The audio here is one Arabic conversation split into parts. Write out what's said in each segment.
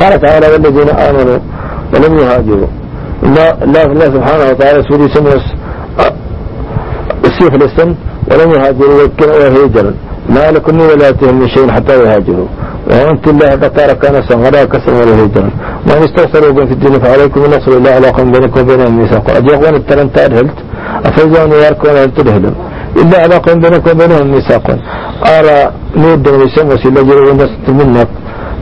قال تعالى والذين آمنوا ولم يهاجروا. الله الله سبحانه وتعالى سوري سموس السيف الاسم ولم يهاجروا وهيجرا ما لكم ولا تهم من شيء حتى يهاجروا. وأنت الله بطار كان سنغدا كسر ولا هيجرا ما استغفروا بين في الدين فعليكم النصر الله علاقة بينكم وبينهم ميثاق أجيغوان التلم تأرهلت أفيزون ياركون هل تدهلم إلا علاقة بينكم وبينهم ميثاق أرى نود من يسمى سيلا جروا الناس منك.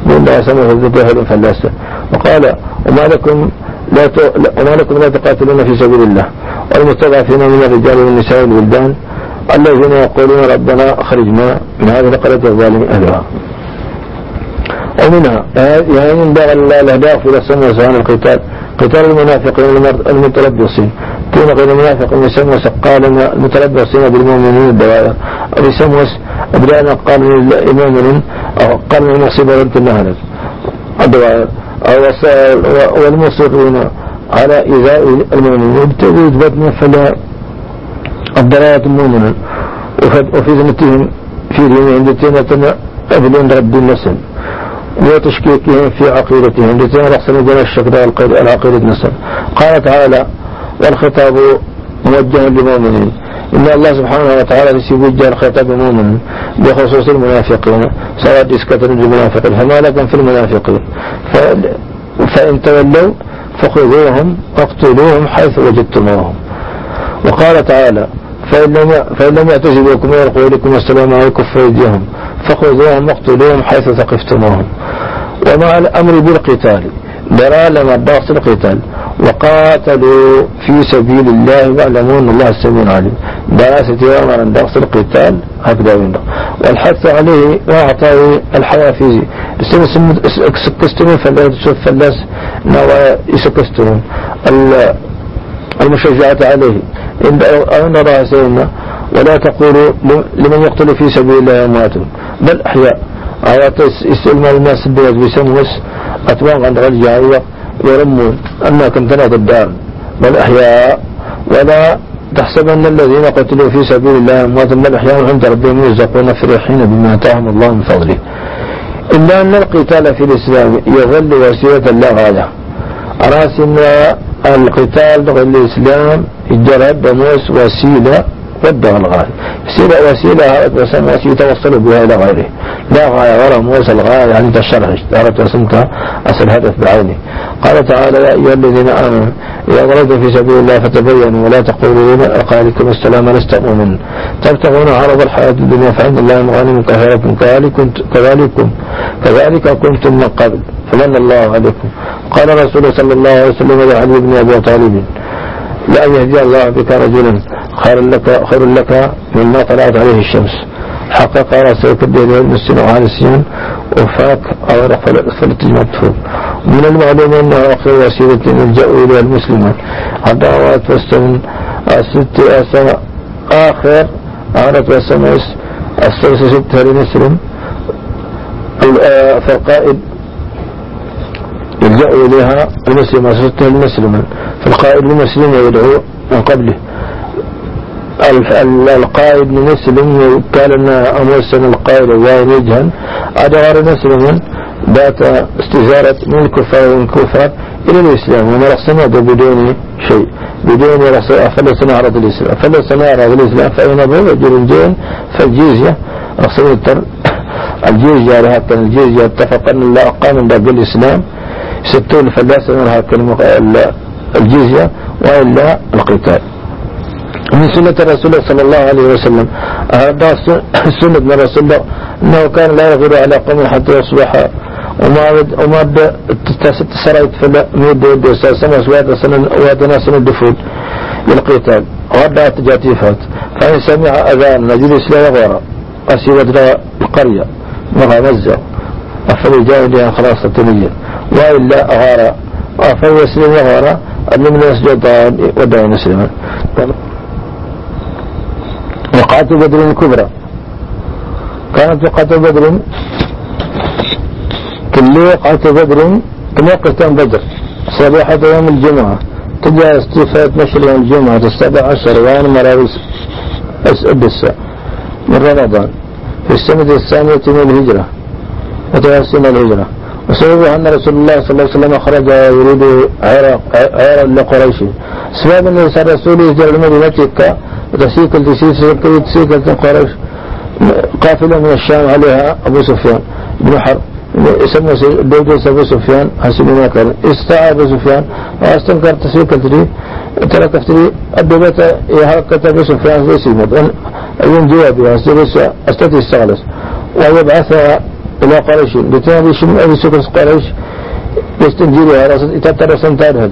من لا سمعه الذبه فلاسة وقال وما لكم لا ت... وما لكم لا تقاتلون في سبيل الله والمستضعفين من الرجال والنساء والولدان الذين يقولون ربنا أخرجنا من هذه القرية الظالم أهلها. ومنها يعني ينبغي الأهداف إلى السنة عن القتال قتال المنافقين المتلبسين. كون غير المنافق يسمى قال المتلبسين بالمؤمنين الدوائر أو يسمى أبدانا قال من أو قال من نصيب رد النهر الدوائر أو والمصرون على إيذاء المؤمنين. تجد بدنا فلا الضلالة المؤمنين. وفي ذمتهم في دينهم التي أبلون رد النسل. وتشكيكهم في عقيدتهم. لتين رأسنا جمع الشكر العقيدة نسل قال تعالى والخطاب موجه للمؤمنين إن الله سبحانه وتعالى يوجه الخطاب المؤمن بخصوص المنافقين سواء إسكة للمنافقين فما لكم في المنافقين؟ فإن تولوا فخذوهم واقتلوهم حيث وجدتموهم. وقال تعالى فإن لم فإن لم يعتزلوكم ويلقوا إليكم السلام عليكم فأيديهم فخذوهم واقتلوهم حيث ثقفتموهم. ومع الأمر بالقتال درى لما الضغط القتال وقاتلوا في سبيل الله واعلموا أن الله السميع العليم دراسة أمر ضغط القتال هكذا ينبغي والحث عليه وأعطاه الحوافز. سكستمون فلاس شوف فلاس نوى يسكستمون المشجعة عليه. إن نرى سيدنا. ولا تقولوا لمن يقتل في سبيل الله أموات. بل أحياء. استلمى الناس بيت بسموس. أتواق عند يرمون. أنها كنتنا الدار بل أحياء. ولا تحسبن الذين قتلوا في سبيل الله أموات بل أحياء عند ربهم يرزقون فرحين بما آتاهم الله من فضله. إلا أن القتال في الإسلام يظل وسيلة لا غاية. أراسم القتال في الإسلام الجرد دموس وسيلة ودغ الغاية. وسيلة وسيلة وسيلة يتوصل بها إلى غيره. لا غاية ولا موسى الغاية يعني تشرح أردت رسمتها أصل هدف بعينه قال تعالى يا أيها الذين آمنوا إذا ضربتم في سبيل الله فتبينوا ولا تقولوا لمن أقالكم السلام لست مؤمن. تبتغون عرض الحياة الدنيا فعند الله مغانم كثيرة. كذلك كذلك كذلك كنتم من قبل. فمن الله عليكم. قال رسول صلى الله عليه وسلم لعلي بن أبي طالب لأن يهدي الله بك رجلا خير لك خير لك مما طلعت عليه الشمس. حقق رأسك الدين والمسلم وعلى السين وفاك أو رفل فلتجمع التفوق من المعلوم أنه أخير وسيلة يلجأ إلى المسلمون الدعوات الست أسماء آخر عانت والسمس السلسة ستة لمسلم. فالقائد يلجأ إليها المسلم ستة المسلم. فالقائد المسلم يدعو من قبله. القائد من مسلم قال أن أموسن القائد وين يجهن أدغر مسلم بات استزارة من الكفار ومن الكفار إلى الإسلام. وما رأسنا بدون شيء. بدون رأس فلسنا عرض الإسلام. فلسنا عرض الإسلام. فإن أبو رجل جين فالجيزية التر الجيزية لها الجيزية اتفق أن الله أقام باب الإسلام. ستون فلاسة منها الجيزية وإلا القتال. من سنة رسول الله صلى الله عليه وسلم. هذا سنة من رسول الله أنه كان لا يغير على قوم حتى يصبح وما وما تسرعت فلا ميد ود سنة واد سنة وادنا سنة دفول للقتال. وهذا تجاتيفات فإن سمع أذان نجد لا يغير. أسيرة القرية. مغامزة فليجاهدها خلاص التنية. وإلا أغار فيسلم يغار أن من يسجد ودعي مسلما. وقعة بدر الكبرى. كانت وقعة بدر كل وقعة بدر كما قتام بدر. صباحة يوم الجمعة. تجاه استيفاء نشر يوم الجمعة السابع عشر وان مراويس الساعة من رمضان. في السنة الثانية من الهجرة. وتوسم الهجرة. وسببها أن رسول الله صلى الله عليه وسلم خرج يريد عيرا لقريش. سبب أن الرسول يجري المدينة وتسيكل تسيكل قريش. قافلة من الشام عليها أبو سفيان بن حرب. يسمى دودوس أبو سفيان ما كان استعى أبو سفيان. واستنكر تسيكل تري ترى تفتري الدولة يهكت أبو سفيان في سيمة أيون جوابها أستطيع استغلس. ويبعثها إلى قريش. لتنبي شم أبي سكر قريش. يستنجيرها يتترى سنتارها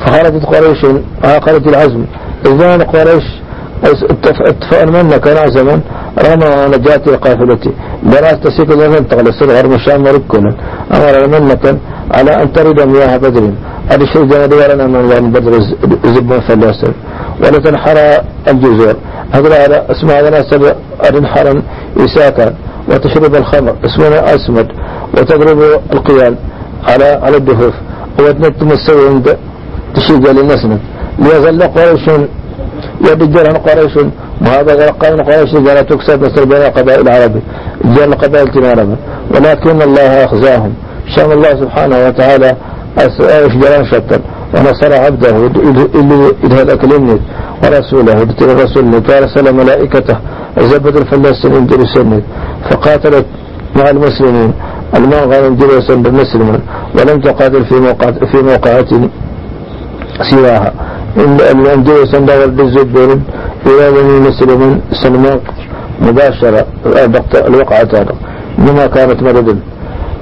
فخرجت قريش عقلت العزم. إذا قريش اتفقنا من كان عزما. رغم نجاة قافلتي براس تسيك زمن تغلى. الصغر مشام وركنا أمر منك على أن ترد مياه بدر. هذا الشيء جانب ولنا من بدر. زبون فلاسل ولا تنحر الجزر هذا اسمع لنا سبع أرنحرا إساكا. وتشرب الخمر اسمها أسمد وتضرب القيال على على الدفوف وتنتم السوي عند تشيج للنسند ليظل قريش عن قريش وهذا قائم قريش لا تكسب مثل بين قبائل العرب جل قبائل العرب. ولكن الله أخزاهم. شأن الله سبحانه وتعالى أشجران شتى. ونصر عبده إلى هذا كلمة ورسوله. ودتل الرسول وارسل ملائكته. زبد الفلسطين جرسنت فقاتلت مع المسلمين. المنغى جرسا بالمسلمين ولم تقاتل في موقع في موقعات سواها. إن الأندية سندور بالزبير إلى المسلمين سلمان مباشرة. الوقعة هذا لما كانت مدد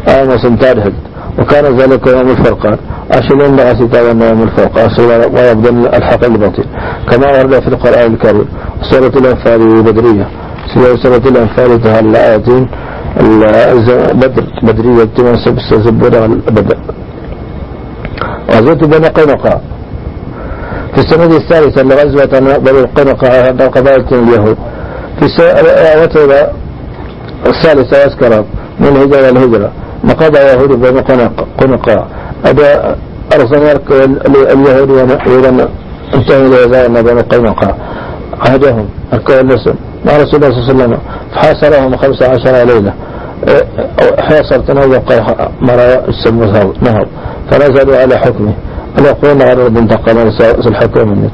آمس سنتارهد وكان ذلك يوم الفرقان. أشلون لغا ستاوى يوم الفرقان. ويبدل الحق الباطل. كما ورد في القرآن الكريم. سورة الأنفال بدرية سورة الأنفال الآياتين بدر بدرية تمسك زبورة البدر غزوة بني قينقاع في السنة الثالثة لغزوة بني قينقاع قبائل اليهود في السنة الثالثة أذكر من الهجرة الهجرة مقضى يهود بني قنقاع أبا أرسل اليهود وإذا انتهوا إلى بني قنقاع عهدهم أركوا اللسن مع رسول الله صلى الله عليه وسلم فحاصرهم خمسة عشر ليلة. حاصر تنوق مرة السم نهر. فنزلوا على حكمه. الأخوان غرر بن تقام الحكم منه.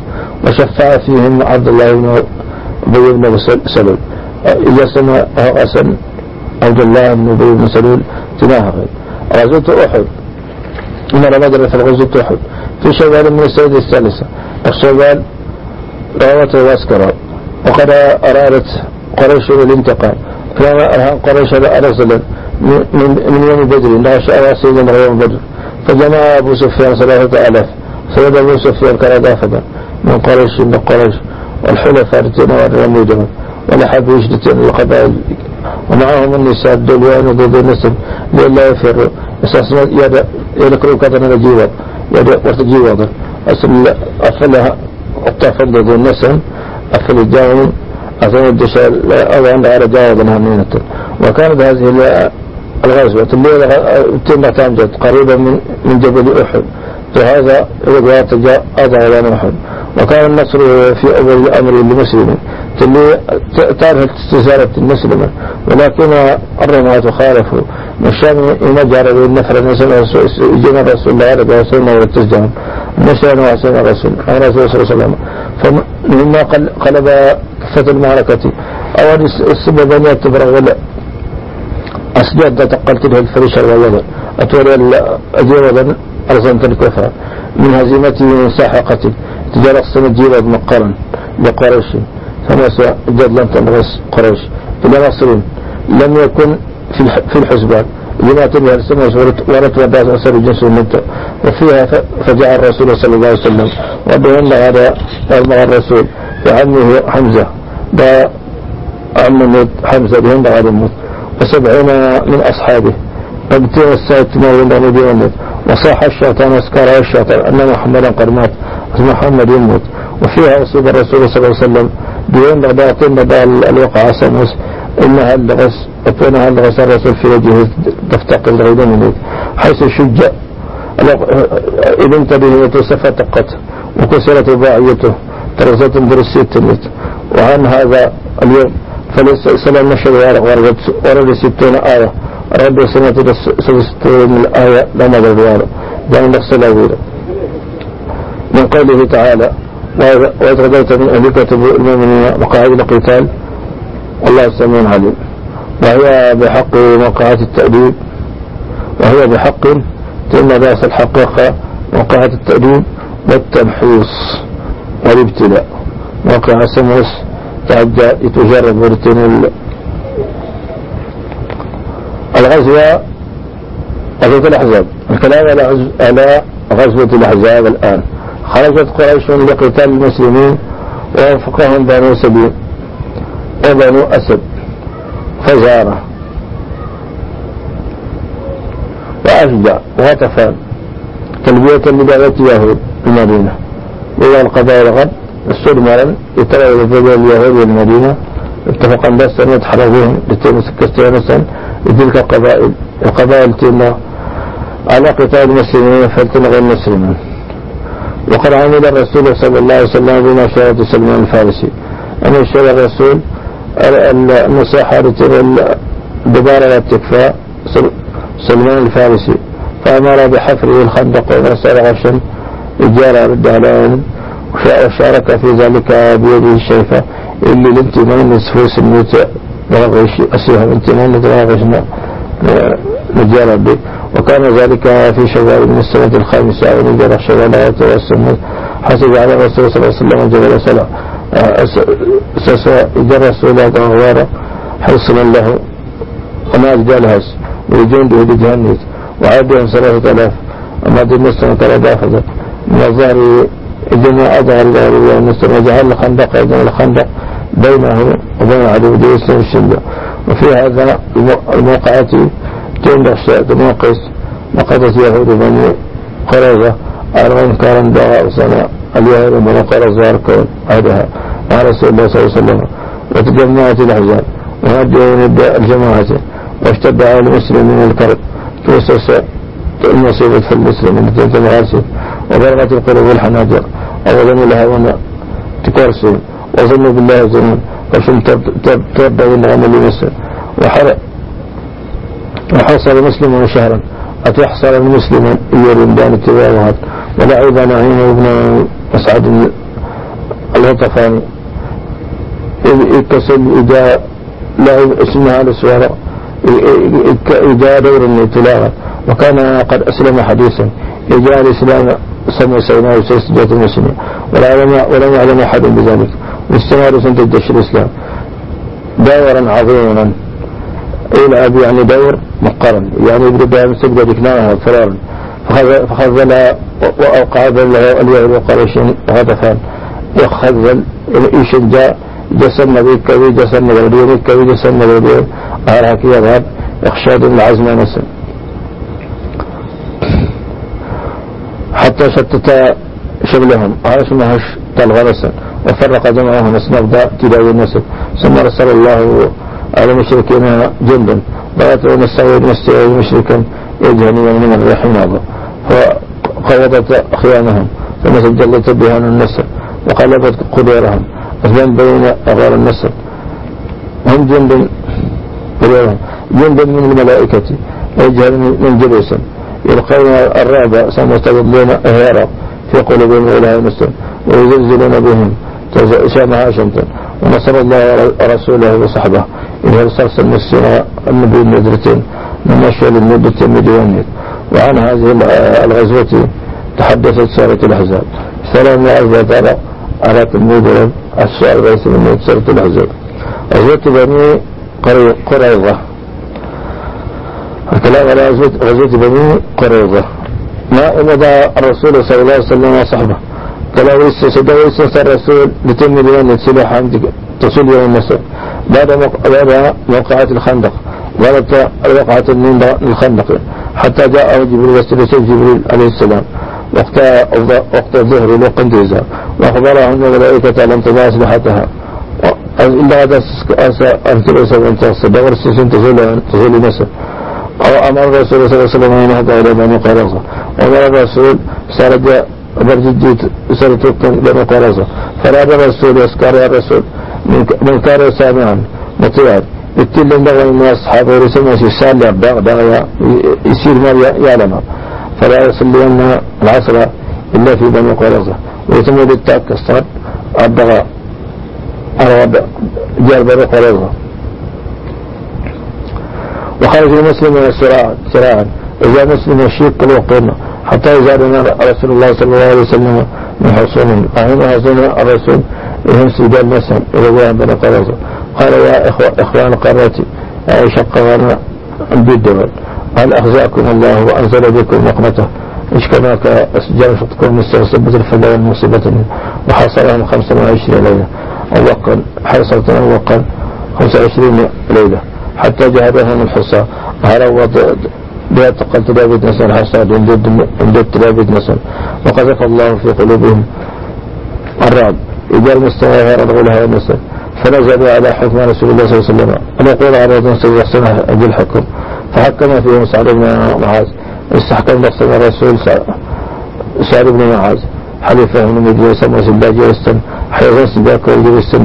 وشفع فيهم عبد الله بن أبي بن سلول. سمع أسن عبد الله بن أبي بن سلول تناهض غزوة أحد. إنما بدر في غزوة أحد. في شوال من السنة الثالثة. الشوال روته واسكرا وقد أرادت قريش الانتقام فلما أرهان قريش رسلا من يوم بدر لا شاء سيدنا يوم بدر. فجمع أبو سفيان ثلاثة آلاف. سيد أبو سفيان كان دافدا من قريش من قريش. والحلفاء رتنا والرميدهم ولحب يجدتين القبائل. ومعهم النساء الدلوان وضد النسب لئلا يفروا أساسا يذكروا كذا نجيوض وتجيوض أصل أفلها الطفل ضد النسب أفل الجاهم أفل الدشاء أو عند على جاوض همينة. وكانت هذه الغزوة الليلة تم تامجد قريبا من من جبل أحد. وهذا روايات جاء أضع أحد وكان النصر في أول الأمر لمسلم. اللي تعرف استزارة المسلمة. ولكن الرماة خالفوا. مشان يمجر بالنفر النسل يجينا الرسول الله عليه وسلم ولا مشان وحسن الرسول الرسول صلى الله عليه وسلم. فمما قلب كفة المعركة. أول السبب أن يتبرغ أسجد تقلت له الفريش الوضع أتولى أجيبا أرزنت الكفر من هزيمته من ساحقته تجارة السنة جيبا مقرا لقريش. فمس جدلا تنغس قريش. إلى مصر لم يكن في الحسبان. لما تبه السنة ورت وداس أسر جنس المنطق. وفيها فجاء الرسول صلى الله عليه وسلم. وبهن هذا أرمغ الرسول. وعمه حمزة. دا عم حمزة بهن هذا الموت. وسبعين من أصحابه. فابتغى السائد ما يندى مدينة وصاح الشيطان واسكار الشيطان. أن محمدا قد مات. محمد يموت وفيها أصيب الرسول صلى الله عليه وسلم. بين باطن بدل الوقع سمس إنها اللغس أتونها اللغس الرسول في وجهه تفتق الغيدة منه حيث شج إذا انتبه وتصفتقت وكسرت باعيته ترزت درسيت وعن هذا اليوم فليس سلام نشر ورد ستون آية. رب سنة سجستين الآية لما ذلك يعني نفس الأولى من قوله تعالى وإذ غدوت من أهلك تبوء المؤمنين مقاعد القتال والله السميع عليم. وهي بحق موقعات التأديب وهي بحق تم بأس الحقيقة موقعات التأديب والتمحيص والابتلاء. موقع السموس تعدى يتجرب مرتين الغزوة غزوة الأحزاب. الكلام على غزوة الأحزاب الآن. خرجت قريش لقتال المسلمين ووفقهم بنو سبيل وبنو أسد. فزارة وأشجع وغطفان تلبية لدعوة يهود المدينة. إلى القبائل غد استدمرا يتغير بين اليهود والمدينة اتفق الناس أن يتحرك بهم لتمسك لتلك القبائل القبائل تلنا على قتال المسلمين فلتنغي المسلمين. وقد عمل الرسول صلى الله عليه وسلم بمشورة سلمان الفارسي. أن يشير الرسول المساحة الدبارة والتكفاء سلمان الفارسي فأمر بحفره الخندق ونسأل غشا إجارة بالدهلان وشارك في ذلك بيده الشيفة اللي الانتمان نسفوس الموت نغش أسيها الانتمان نتغشنا نجارة به وكان ذلك في شوال من السنة الخامسة ومن جرح وتوسم حسب على الرسول صلى الله عليه وسلم جبل سلع أساس جرى سولة أغوارا حصنا له وما أجدالهاس وجنده لجهنم وعادهم ثلاثة آلاف أما دي النسنة تردافة من الظهر الجميع أظهر الله والنسنة وجعل الخندق أيضا الخندق بينه وبين عدو السنة الشدة وفي هذا الموقعات تنبع موقس نقضت يهود بني قريظة أرغم كان دعاء سنة اليهود بني قريظة أركون عهدها مع رسول الله صلى الله عليه وسلم وتجمعت الأحزاب وهدوا الجماعة واشتد على المسلمين الكرب توسس المصيبة في المسلمين تلك المعاصي وبلغت القلوب الحناجر لها وأنا تكرسي وظنوا بالله ظنون وشم تربى بالنعم لمصر وحرق وحصل مسلم شهرا أتحصل المسلم يرندان التباوات ولعب نعيم ابن مسعد الغطفاني اتصل إذا لعب اسمها الاسوار إذا دور التلاوة وكان قد أسلم حديثا. إجاء الإسلام سمع سيناء وسيسجد المسلمين. ولم يعلم أحد بذلك. واستمر سنة الجيش الإسلام. دورا عظيما. يلعب يعني دور مقرن يعني يبدأ من سجدة بكناها فرارا فخذل وأوقع له اليهود وقريش غطفان يخذل يشجع جسم نبي كوي جسم نبي كوي جسم نبي أهرك يذهب يخشى العزم نسل حتى شتت شملهم عاش مهش تلغرسا وفرق جمعهم اسنبدا تلاوي النسل. ثم رسل الله على المشركين جندا بغتوا نستعيد نستعيد مشركا يجهني من الريح ناظر فقوضت خيامهم ثم سجلت بهان النسل وقلبت قدورهم. بين أغار النسل هم جند جند من الملائكة. يجهل من جلوسا يلقون الرعب سمستغلون إهارا في قلوبهم إلى المسلم ويزلزلون بهم. شامها شمتا ونصر الله رسوله وصحبه. إذا رصاص المسلم النبي النذرتين من مشى للمدة مديونية وعن هذه الغزوة تحدثت سورة الأحزاب. سلام الله تعالى على تلميذ الشعر ليس من سورة الأحزاب. غزوة بني قريظة. الكلام على غزوة بني قريظة. ما أمضى الرسول صلى الله عليه وسلم وصحبه. قال سدويس الرسول لتم بيان سلاح تصل يوم النصر بعد موقعة الخندق. ولت وقعت من الخندق حتى جاء جبريل واستلسل جبريل عليه السلام. وقت وقت الظهر لوقت جيزا وأخبره أن الملائكة لم تضع أسلحتها إلا هذا أرسل سبعين تصل دور السيسين تزول تزول نسل أو أمر الرسول صلى الله عليه وسلم أن يهدى إلى بني قرصة وأمر الرسول سرد برجديت سرتكم بني قرصة فراد الرسول يسكر الرسول من كار سامعا مطيعا. بالتل دغوا من أصحابه ورسم يسال يبدأ دغيا يصير ما يعلم فلا يصلين العصر إلا في بني قريظة. ويتم بالتاك الصاد أبدغ أرغب جال بني قريظة. وخرج المسلم سراعا إذا مسلم الشيك كل وقتنا حتى إذا رسول الله صلى الله عليه وسلم من حصونهم أهم حصون الرسول سيدان نسل إذا بني قريظة. قال يا إخوة إخوان قرتي شق وأنا بالدول هل أخزاكم الله وأنزل بكم نقمته. إيش كما كأسجار شطكم مستغصبة الفلا والمصيبة. وحاصرهم خمسة وعشرين ليلة. أوقا حرصة أوقا خمسة وعشرين ليلة. حتى جهدهم الحصى. هروا بها تقلت داود نسل حصاد. اندت داود نسل. وقذف الله في قلوبهم الرعب. إذا المستوى غير لها نسل فنزلوا على حكم رسول الله صلى الله عليه وسلم أن يقول على رجل سيحسن بالحكم فحكم فيهم سعد بن معاذ استحكم نفسه الرسول سعد بن معاذ حلفه من مجلس وسباجي وستن حيث سباك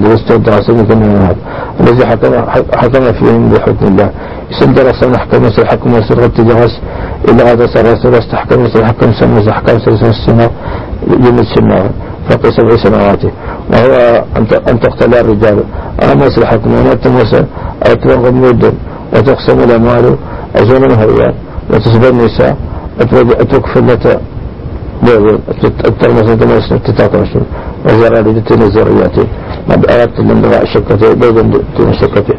درستن تعصم كما معاذ الذي حكم حكم فيهم بحكم الله يسند رسول حكم يسر حكم يسر غد تجهز إلا هذا سر رسول استحكم يسر حكم سمز حكم سر السماء جمد سماء فوق سبع سنوات. وهو أن تقتل الرجال. أما مصلحكم أن تموسى أو تبغض مدن وتقسم الأموال. أزول الهريان وتصبر النساء. أتكفلة بيض. الترمس تمس تتاقمشن وزرع لدتين الزريات ما بأردت لن دعا شكتي بيضا دون شكتي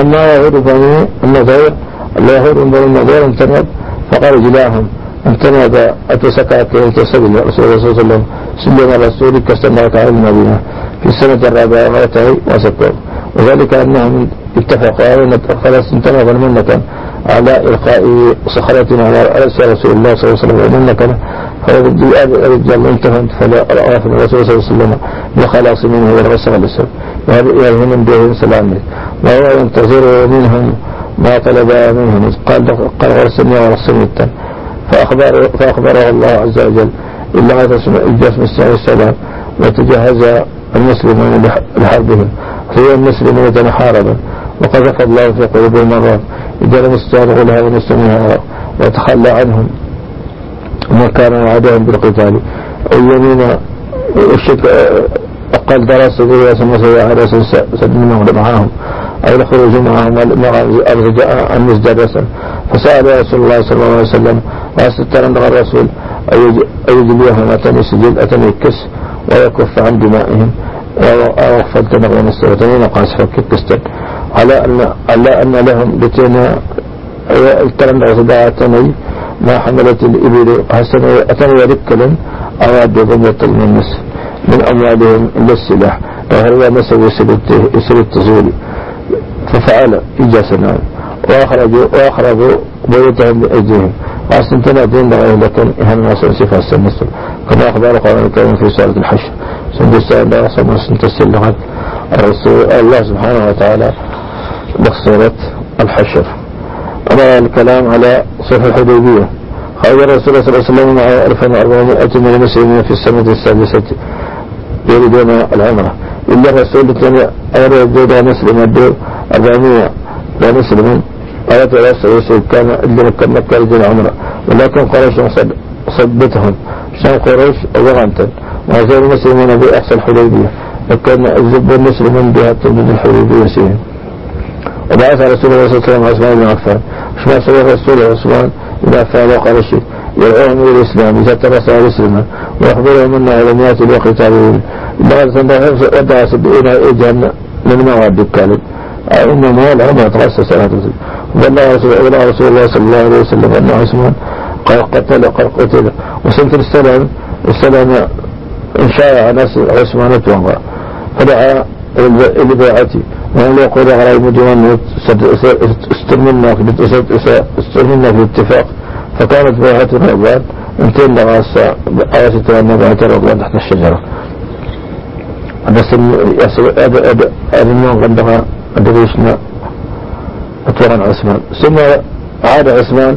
أما يهود بني النظير لا يهود بني النظير انتنب فقال جلاهم انتنب أتسكى كي يتسبب رسول الله صلى الله عليه وسلم. سلم الرسول كسمة على المدينة في السنة الرابعة مرته وسكر وذلك أنهم اتفقوا أن خلاص انتنب المنة على إلقاء صخرة على رأس رسول الله صلى الله عليه وسلم المنة فرد الرجال انتهى فلا رأى في الرسول صلى الله عليه وسلم بخلاص منه والرسول عليه السلام يرهم بهم سلامه وهو ينتظر منهم ما طلب منهم. قال قال ورسلني ورسلني فأخبر فأخبره الله عز وجل إلا هذا الجسم الساعي السلام وتجهز المسلمون لحربهم في المسلمون حاربا. وقذف الله في قلوبهم مرة إذا لم يستعرضوا لها ونستمعها وتخلى عنهم. وما كان وعدهم بالقتال. اليمين الشك أقل دراسة ذي سمى على سد منهم معهم أو الخروج معهم أن يزدرسا فسأل رسول الله صلى الله عليه وسلم وأستر أن الرسول أيجليهم أتني سجل أتني الكس ويكف عن دمائهم وأغفل تنغ ونستغتنين قاس فك كستن على أن, على أن لهم بتنا الترن غزباتني ما حملت الإبل حسن أتني ركلا أراد ضمة من الناس من أموالهم إلا السلاح. وهو مسوي يسر التزول ففعل إجاسنا وأخرجوا وأخرجوا بيوتهم بأيديهم وأستنتنا دين لكن إهم الناس صفة السنسل كما أخبار قرآن الكريم في سورة الحشر. سندسة الله صلى سنتسل لغاية الرسول الله سبحانه وتعالى بصورة الحشر. أما الكلام على صفة الحديبية. خرج الرسول صلى الله عليه وسلم مع 1400 من المسلمين في السنة السادسة يريدون العمرة. إلا الرسول كان أراد مسلم الدور 400 لا مسلمين. آيات الرسول كان اللي مكة يريدون العمرة ولكن قريش صدتهم شان قريش وغنتا وهذول المسلمين بأحسن الحديبية. وكان الزب المسلمين بها تنبذ الحديبية سيهم وبعث رسول الله صلى الله عليه وسلم عثمان بن عفان. شما سوى الرسول عثمان بن عفان الشيء يدعوهم إلى الإسلام. إذا ترسى الإسلام. ويخبرهم أن علميات الوقتالين بعد سنة ودع سبعين إجهن من مواد الكالب إن مال عمر ترسى سنة والله رسول الله رسول الله صلى الله عليه وسلم. أن عثمان قال قتل قال قتل. وسنة السلام السلام إن شاء ناس عثمان توقع فدعا لبيعتي وأن يقول على المدينة استرمنا في الاتفاق. فكانت بيعة الرضوان انتين لغاسة آية بيعة الرضوان تحت الشجرة. بس النوم عندها أدريشنا أتورا عثمان. ثم عاد عثمان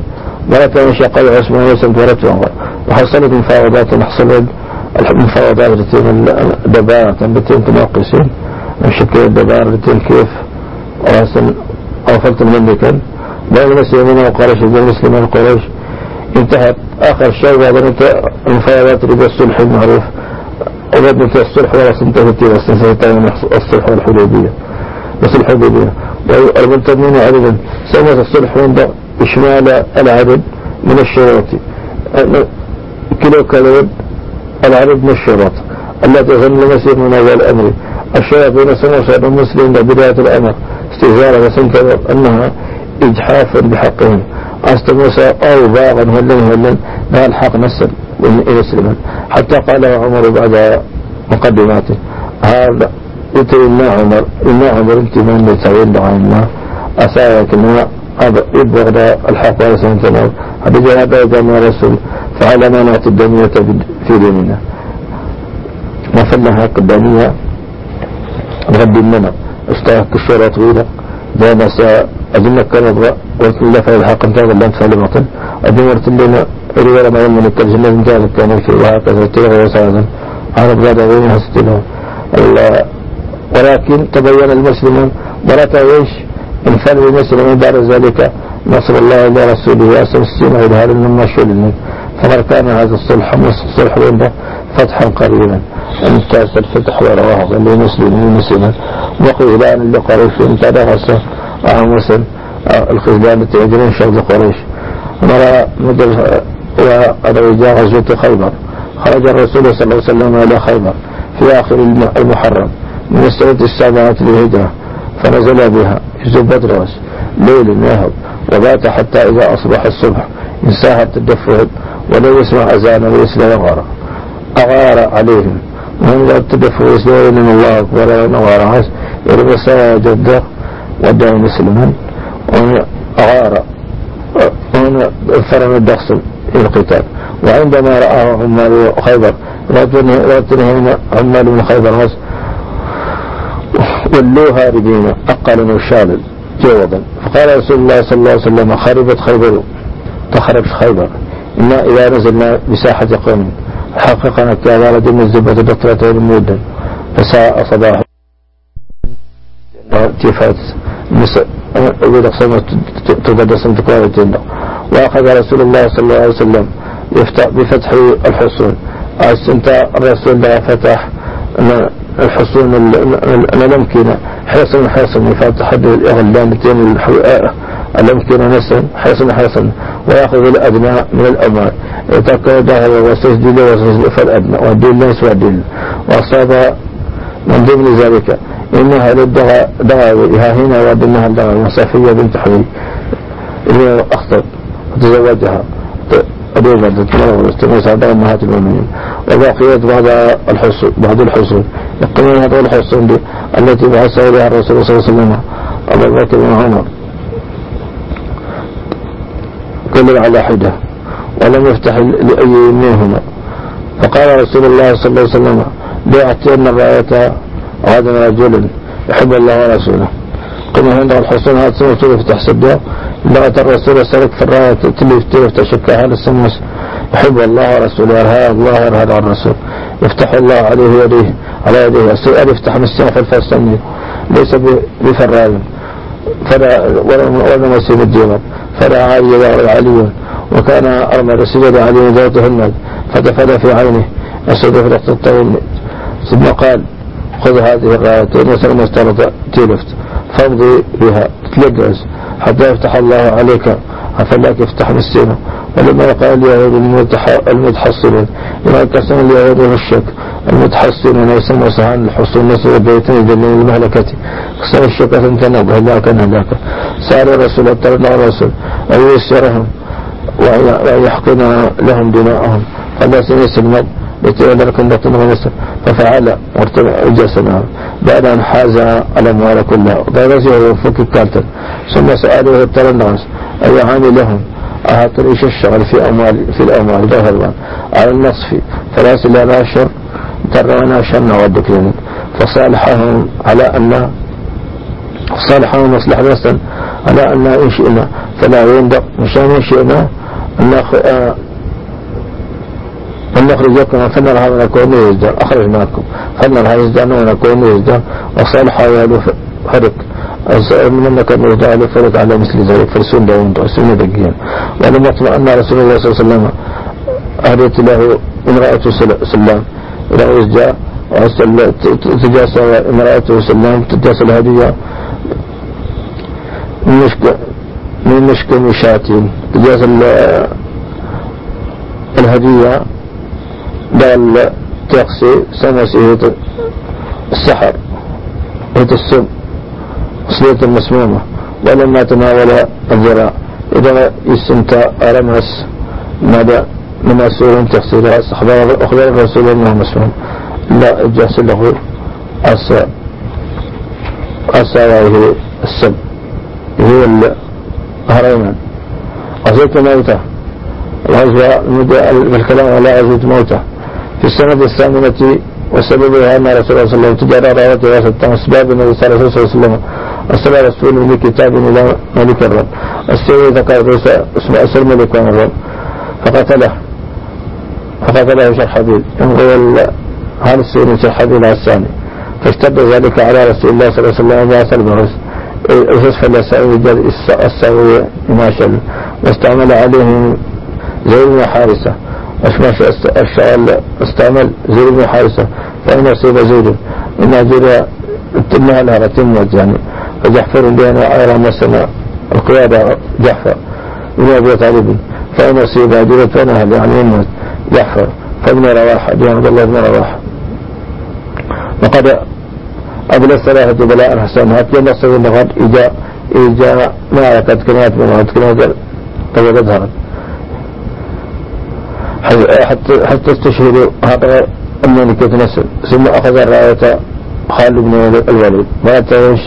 كان شقي عثمان وسلم ورته وحصلت مفاوضات حصلت المفاوضات التي دبارة التي تناقصين. شكل الدبارة التي كيف وحصل أو فلت المملكة. بين المسلمين وقريش بين المسلمين وقريش. انتهت آخر شيء بعد المفاوضات ربا الصلح المعروف. في الصلح ولا سنتهت الصلح والحدودية بس الحدودية والمنتمين عددا. سنة الصلح عند إشمال العدد من الشروط كيلو كالود العدد من الشروط التي ظن مسير من هذا الأمر الشياطين سنوصل المسلم بداية الأمر. استهزارة وسنتظر أنها إجحافا بحقهم. موسى أو باغا هلن هلن. ما الحق نسل يسلما حتى قال عمر بعد مقدماته. هذا قلت إن عمر إن عمر انت من يتعين عن الله أسايك إنما يبغى الحق ويسنتنا هذا جاء جمع رسول فعلى ما نأتي الدنيا في ديننا. ما فلها قدامية غد لنا اشتهك الشورى طويلة. ناس أدنك كان أبغى قلت له فعل الحق انتهى اللي أنت فعل مطل أدنورت لنا رواية ما يمن الترجمة من ذلك كان في وهكذا تلغى وسعدا عرب غدا غيرها ستلغى ولكن تبين المسلمون ولا تعيش إنسان المسلمين بعد ذلك. نصر الله إلى رسوله وأسر السنة إلى هذا من مشهور فما كان هذا الصلح الصلح عنده فتحا قريبا. انتهى الفتح ورواه للمسلمين مسلما وقيلان لقريش انتهى غسه عاموسا الخزلان التي يجرين شرط قريش نرى مدر وأدوي غزوة خيبر. خرج الرسول صلى الله عليه وسلم إلى خيبر في آخر المحرم. من السنة السابعة للهجرة فنزل بها في زبد ليل يهب وبات حتى إذا أصبح الصبح انساها التدفق ولو يسمع أذان ويسمع يغار أغار عليهم. وهم لا التدفق ويسمع إن الله أكبر ونغار عاس يرمى جدة ودعوا مسلما وأغار وهنا فرم الدخص القتال. وعندما رآه عمال خيبر لا تنهين عمال من خيبر ولوا هاربين أقل من الشالل جوضا فقال رسول الله صلى الله عليه وسلم خربت خيبر. تخرب خيبر. إنا إذا نزلنا بساحة قوم حققنا كان لدينا الزبة بطرة المودا فساء صباح. تيفات مصر أقول أقسم تقدس تقوى وأخذ رسول الله صلى الله عليه وسلم يفتح بفتح الحصون. أنت الرسول لا فتح. الحصون الأمكنة. حصن حصن يفتح الإغلانتين الأمكنة نسا حصن حصن ويأخذ الأبناء من الأبناء يتكد له وسجد له. فالأبناء والدين ليس والدين. وأصاب من ضمن ذلك. إنها للدغاوي ها هنا وابنها الدغاوي وصفية بنت حبيب. اللي أخطب وتزوجها أدوما تتمرغ واستميس عند أمهات المؤمنين. وبقيت بعض الحصول بعض الحصول. يقولون هذه الحصول التي بعث إليها الرسول صلى الله عليه وسلم أبو بكر وعمر كل على حدة ولم يفتح لأي منهما. فقال رسول الله صلى الله عليه وسلم بيعتين الرأية غدا رجل يحب الله ورسوله. قلنا عند الحصول هذا سنة يفتح سبيا لغة الرسول سلك في الراية تلي يفتح شكا هذا السمس يحب الله ورسوله يرهى الله يرهى الرسول يفتح الله عليه يديه على يديه السؤال يفتح من السنة فالفلسطيني ليس بفراج فلا ولا مسيب الديوان فلا عالي علي وكان أرمى سجد علي ذاته النال فدفن في عينه أسد في الطويل ثم قال خذ هذه الرايتين وسلم استرد تلفت. فامضي بها تلقز. حتى يفتح الله عليك. فلاك يفتح مسجنا ولما قال اليهود المتحصلين لما كسم اليهود الشك المتحصلين يسمى سهان الحصول نصر بيتين من المهلكة. قسم الشكة تنتنب هلاك هلاك سأل الرسول اطلب الرسول. أن يسرهم. ويحقن لهم دماءهم. فلا سنسلم يتولى لكم بطن ونسر ففعل وارتفع جسنا بعد أن حاز الأموال كلها. وبرزه وفك الكالتن ثم سأله الترنغس أي عامل لهم؟ أهاتريش الشغل في أموال في الأموال؟ ظهر على النصف. فلاس لا ناشر. تروانا شرنا ودكلين فصالحهم على أن صالحهم مصلح نفسا على أن إن شئنا فلا يندق. مشان إن شئنا أن أن نخرجكم فنرى هذا نكون يزدان أخرجناكم. فنرى هذا يزدان ونكون يزدان وصالح يالو فرق. من المكان يوضع عليه فرد على مثل ذلك. فرسون داون رسول دقيا ولم يطمع أن رسول الله صلى الله عليه وسلم أهدت له امرأة سلام. إلى جاء تجاس امرأته سلام. تجاس الهدية. من مشك من مشك مشاتين تجاس الهدية. دال تقصي سمسي السحر هي السم صلية المسمومة ولما تناول الذراع. إذا استمتع رمس ماذا من أسئلة تفسيرها أخبار الرسول أنه مسموم. لا جاس له أسا أسا وهي السب هي الهريمان أزيت موته. الغزوة الكلام على أزيت موته. في السنة الثامنة وسببها أن رسول الله صلى الله عليه وسلم تجارة راوته وستة أسباب النبي صلى الله عليه وسلم. أرسل رسول بكتاب إلى ملك الرب. السيد ذكر اسمه أسر ملك الرب. فقتله. فقتله شرحبيل ينقل هذا السيد شرحبيل الثاني. فاشتد ذلك على رسول الله صلى الله عليه وسلم وأسر البغس أسس فلسعيد السوي ما شل واستعمل عليهم زي بن حارثة أشماش أستعمل زيد بن حارثة. فإن أصيب زيد إن أجر لها تموت يعني فجحفر بين عيرا مسنا القيادة جحفر. من أبي طالب فإن أصيب أجرة فنهل يعني يموت جحفر. فابن رواحة دي عبد الله بن رواحة. وقد أبلى الثلاثة بلاء حسن. حتى نصر النغد إجا إجا معركة كلمات من غد كلمات طيب ظهرت حتى حتى استشهدوا هذا الملكة نسل ثم أخذ الراية خالد بن الوليد. ما تعيش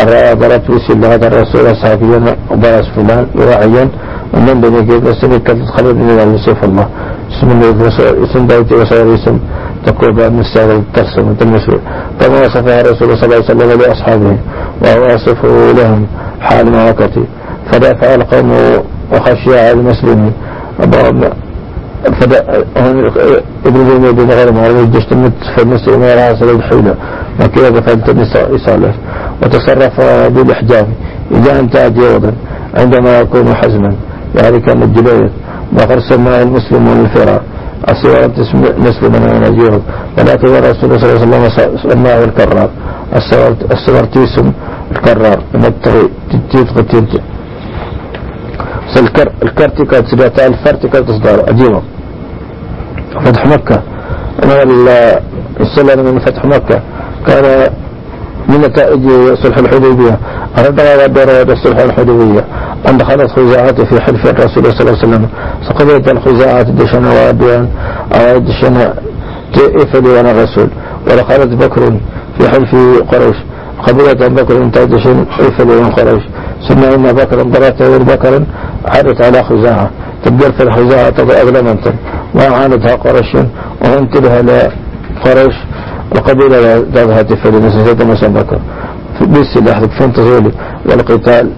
الراية ضربت بسم هذا الرسول صحابيا وبرس فلان وراعيا ومن بني كيف كانت خالد بن الوليد سيف الله. اسم اسم بيتي وصير اسم تقول بأن السادة ترسم وتمسوا كما وصفها الرسول صلى الله عليه وسلم لأصحابه وهو يصفه لهم حال معركته فدافع القوم وخشي على المسلمين. ابن زيد بن غير المت فالنساء ما رأى سبب حيلة وكذا فانت النساء إصالة وتصرف بالإحجام إذا أنت أجيوضا عندما يكون حزما. يعني كان الجبير وقد سمى المسلمون الفرار الصورة نسل من ونجيرد ولكن الرسول صلى الله عليه وسلم سماه الكرار. السورتيسم الكرار. من الكر الكرتيكا تسبعتا الفرتيكا تصدر أجيبه فتح مكة. السلام من فتح مكة. كان من نتائج صلح الحديبية؟ أرد ودر صلح الحديبية. أن دخلت خزاعات في حلف الرسول صلى الله عليه وسلم. فقبلت الخزاعات دشنا وابيان. أو دشنا تئفل وأنا الرسول. ودخلت بكر في حلف قريش. قبلت بكر تدشن إفل وأنا قريش. ثم إن بكر ضربت بكر. عادت على خزاعة تبدل في الخزاعة أظلمت وعاندها قريش وانتبه لقريش القبيلة ذاتها في لنسيت مثلا بكر بالسلاح فين تزولي والقتال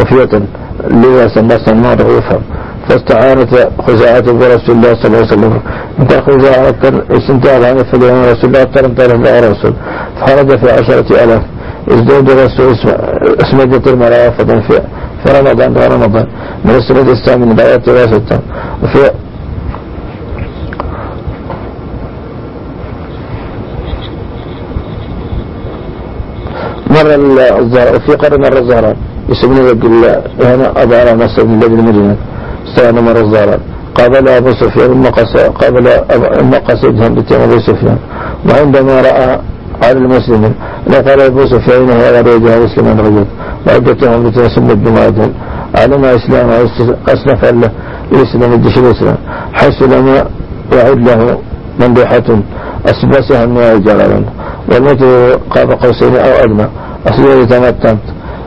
خفية لباسا باسا ما يفهم. فاستعانت خزاعة برسول الله صلى الله عليه وسلم. انت خزاعة استنتاج عن فلان رسول الله ترم ترم لا رسول فخرج في عشرة ألاف ازداد الرسول اسم جت المرافة في في رمضان في رمضان. من السنة الثامنة بآيات وستة وفي مر الزهراء وفي قرن مر الزهراء. يسمونه الله هنا أبا على مصر من بلد المدينة. استعان مر الزهراء. قابل أبو سفيان المقص قابل المقص ادهم بتيم أبو سفيان. وعندما رأى على المسلمين لا قال أبو سفيان هذا رجع مسلما رجل وعدتهم الدماء علم إسلام أصنف الله الإسلام الدش الإسلام؟ حيث لم يعد له مندوحة أسباسها من الجلال والموت قاب قوسين أو أدنى. أصلي يتمتنت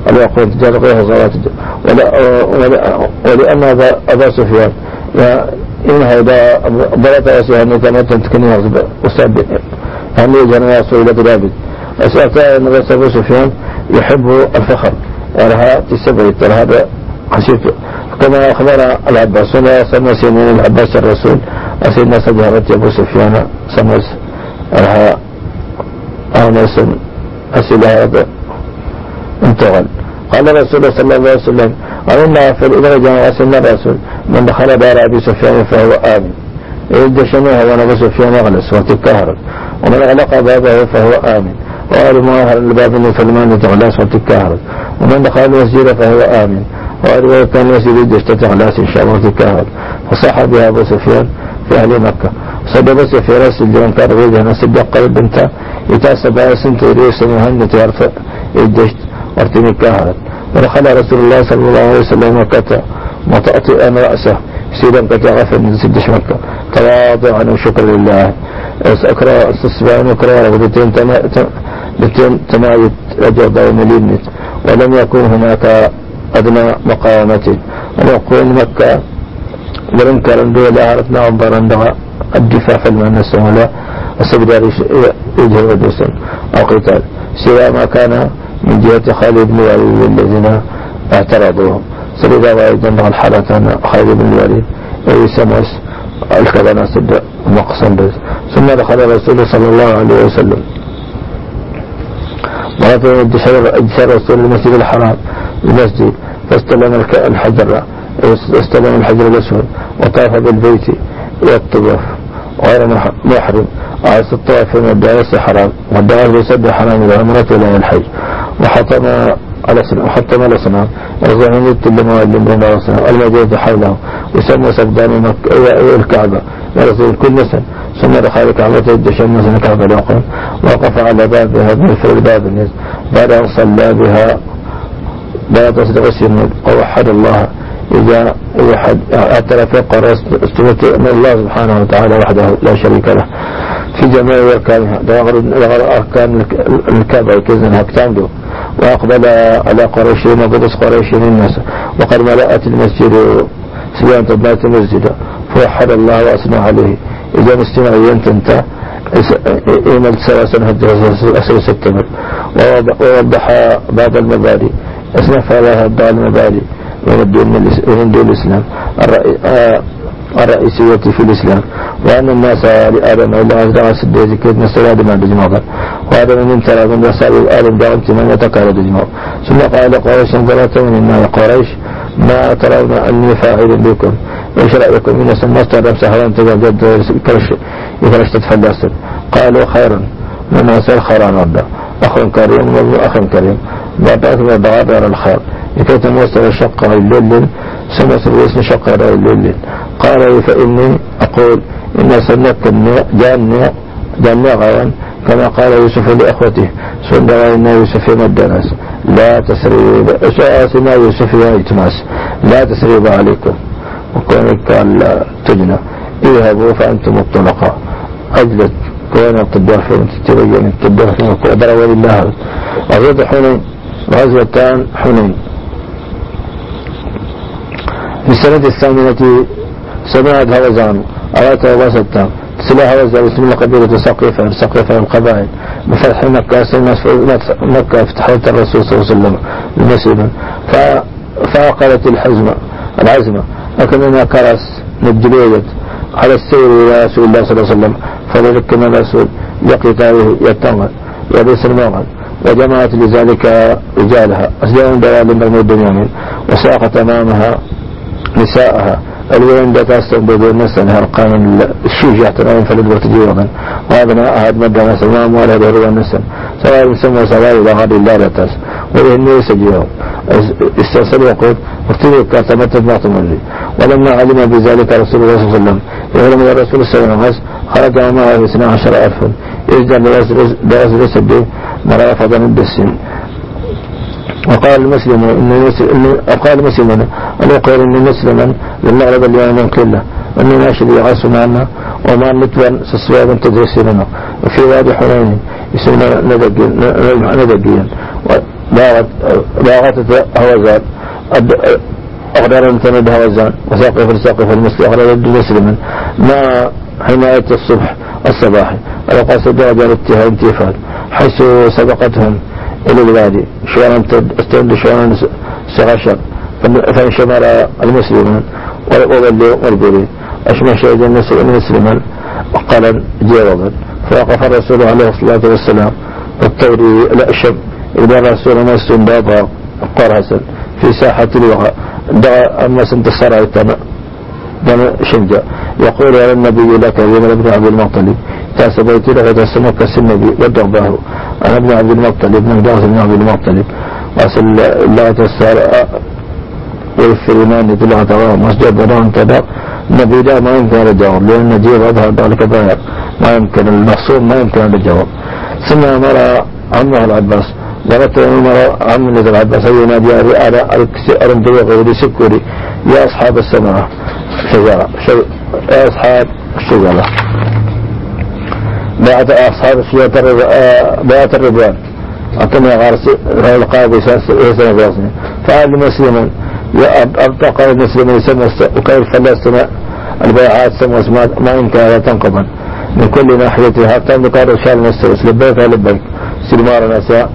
الوقود جال غير صلاة ولأن أبا سفيان. إن هذا ضرط أسيها أن يتمتنت كنيها أستاذ هل يجنى سئلة رابد أسألت أن أبا سفيان يحب الفخر. ولها تسبعت هذا حسيت. كما أخبر العباس ولا سمى سنين العباس الرسول أسيدنا سجارة أبو سفيان سمس لها أناس أسئلة هذا انتغل قال رسول الله صلى الله عليه وسلم وإن في الإدرج غسل الرسول من دخل دار أبي سفيان فهو آمن. إذا شنوها ونبى سفيان أغلس وتكهرت ومن أغلق بابه فهو آمن. وقال مؤهر الباب من سلمان تغلاس وتكهرت ومن دخل المسجد فهو آمن. وقال كان المسجد يشتت غلاس إن شاء الله وتكهرت فصح بها أبو سفيان في أهل مكة. صدق في راس الجرم كان غير هنا صدق قلب بنتا يتاسب على سنت إليس مهنة يرفع الدشت وارتمي كهرت ودخل رسول الله صلى الله عليه وسلم مكة. مطأطئا رأسه. سيدا قد غفل من سدش مكة. تواضعا وشكرا لله. أكرا استسبان وكرا ودتين تمايت أجر ومليمت ولم يكن هناك أدنى مقامة ونقول مكة ولم كان دول أعرفنا عبارا دغا الدفاع في المنس ولا السبدار يجهر ودوسا أو قتال سوى ما كان من جهة خالد بن الوليد الذين اعترضوا سبدا وأيضا دغا الحالة خالد بن الوليد. أي سموس الكبنا سد مقصن بس ثم دخل الرسول صلى الله عليه وسلم. مرة اجسر رسول المسجد الحرام المسجد فاستلم الحجر استلم الحجر الأسود وطاف بالبيت والطواف. غير محرم. عايز الطواف من الدعاء حرام والدعاء يسد حرام العمرة إلى الحج. وحطم الأسنان وحطم الأسنان الزمن اللي معلم بين الأسنان الموجود حوله يسمى سبدان الكعبة يرسل كل سنة ثم دخل الكعبة يدشم مثلا الكعبة الأقوى وقف على بابها مثل الباب بعد أن صلى بها لا تصدق السنود ووحد الله إذا اعترف قرص استمت من الله سبحانه وتعالى وحده لا شريك له. في جميع أركانها دغر أركان الكعبة كذا هكتام وأقبل على قريشين وقدس قريشين الناس. وقد ملأت المسجد سبيان تبنات المسجد. فوحد الله وأثنى عليه. إذا مستمع ينتنت إيمال سواسا هجر أسر ستمر ووضح بعض المبادئ. أسنف على بعض المبادئ. من دون الإسلام. الرئيسية في الإسلام. وأن الناس لآدم إلا أزرع سدي زكيت نسل آدم عند جماعة وآدم من ترى من رسال آدم دعم يتكال دجماع ثم قال قريش ظلت من النار قريش. ما ترون أني فاعل بكم. إيش رأيكم؟ إن سمست رمس حرام تجد كرش يكرش تتفلسل قالوا خيرا. من أسأل خيرا ربا أخ كريم وأخ كريم. بعد ما بغادر الخير. لكي تموسر الشقة الليل سمس الوسن شقة الليل قال فإني أقول إن سنك جاني جاني غيان كما قال يوسف لأخوته سندوا إن يوسف مدنس لا تسريب سؤاسنا يوسف يا إتماس. لا تسريب عليكم. وكونك قال تجنى. إذهبوا فأنتم الطلقاء. أجلت كون التدافع تتبين التدافع وقدر ولله وغير حنين. غزوتان حنين. في السنة الثامنة سمعت هوزان. أوات وسطا سلاح بسم الله قبيلة سقيفة سقيفة القبائل. بفتح مكة مكة فتحت الرسول صلى الله عليه وسلم المسلم فأقلت الحزمة العزمة. لكن أنا كرس نبدليت على السير إلى رسول الله صلى الله عليه وسلم. فلذكنا الرسول لقتاله يتنغل وليس المغل وجمعت لذلك رجالها. أسجان دوال من بنيامين وساقت أمامها نساءها. الوين ده تستنبض الناس أنها أرقام الشوج تنام فلد وتجيوما وهذا أحد مدى ما أموالها بهروا النسل سواء يسمى سواء إذا الله لا تس وإن يسجيهم استرسل يقول ارتدوا كاتمت ما تملي. ولما علم بذلك رسول الله صلى الله عليه وسلم يعلم الرسول صلى الله عليه وسلم خرج معه اثنا عشر ألفا يجدر لرسل رسل مرافضا من السن وقال المسلم إن وقال مسلم أن يقول إن مسلما لم نغلب اليوم قلة أن ناشد يغاس معنا وما نتوان سسواب تدرس لنا وفي وادي حنين يسمى ندقيا باغت هوزان. أقدر أن تند هوزان. وساقف الساقف المسلم. أغلب مسلما. ما حماية الصبح الصباحي القصد درجة الاتهام انتفال. حيث سبقتهم إلى الوادي شوانا استند شوانا سغشر فانشمر المسلمون وبلوا والبري أشمع شهد المسلمين؟ قال جيرضا فوقف الرسول عليه الصلاة والسلام. الطوري الأشب إذا رسول ما استنباط قرصا في ساحة الوغى دعا أما سنتصر دم شنجا يقول يا النبي لك يا ابن عبد المطلب. تاسبيت لك تسمك النبي ودغباه أنا ابن عبد المطلب ابن جاز بن عبد المطلب. وأسأل الله تسار والفرمان يدل على مسجد بدون تدع النبي لا ما يمكن الجواب لأن نجيب أظهر ذلك ظاهر ما يمكن المقصود ما يمكن الجواب. ثم أمر عمه العباس. ورت أمر عم العباس ينادي على أرمدي وغير سكري يا أصحاب السماء شجرة يا أصحاب الشجرة. بعد أصحاب الشجرة بيعة الرضوان أعطني غارس القاضي سنة فعل مسلما. أرتقى المسلم يسمى وكيف فلسنا البيعات سمى ما يمكن أن تنقضا. من كل ناحية حتى نقارب شال نستوس لبيك لبيك سلمار نساء.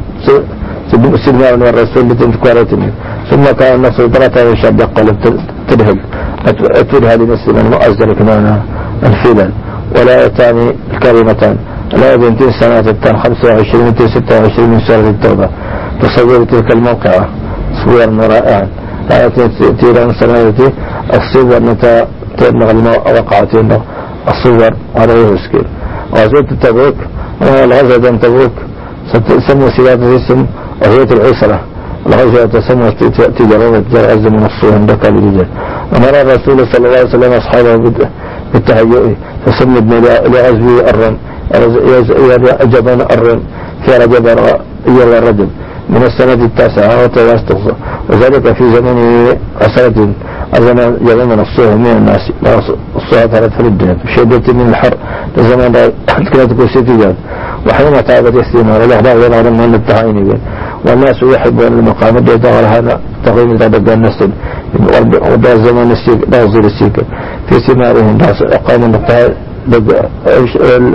سلمار من الرسول لتنكوارتني ثم كان نفسه ثلاثة وشاب قلب تدهل. أتولها لمسلم مؤزل كمان الفيلل ولا يتاني الكلمتان لا بنتين سنة التان 25 26 من سورة التوبة. تصور تلك الموقعة. صور رائعة تيران سنواتي الصور متى تبلغ الماء وقعت له الصور على يسكن غزوة تبوك. الغزوة بين تبوك؟ ستسمى سيادة اسم غزوة العسرة. الغزوة تسمى تجارة. من الصور عندك الرجال أمر الرسول صلى الله عليه وسلم أصحابه بالتهيؤ. فسمى لغزو الرم أجبا الرم في رجب يلا الرجل. من السنة التاسعة وتواستغفر. وذلك في زمن أسرة الزمن زمن الصوه من الناس. الصوه ثلاث فرد شدة من الحر. لزمن كانت كوسيتي وحين تعبت يستينا والأخبار يرى من التعين والناس يحبون المقام. الذي هذا تغيير تبقى النسل ودا زمان السيك لا يصير السيك في ثمارهم أقام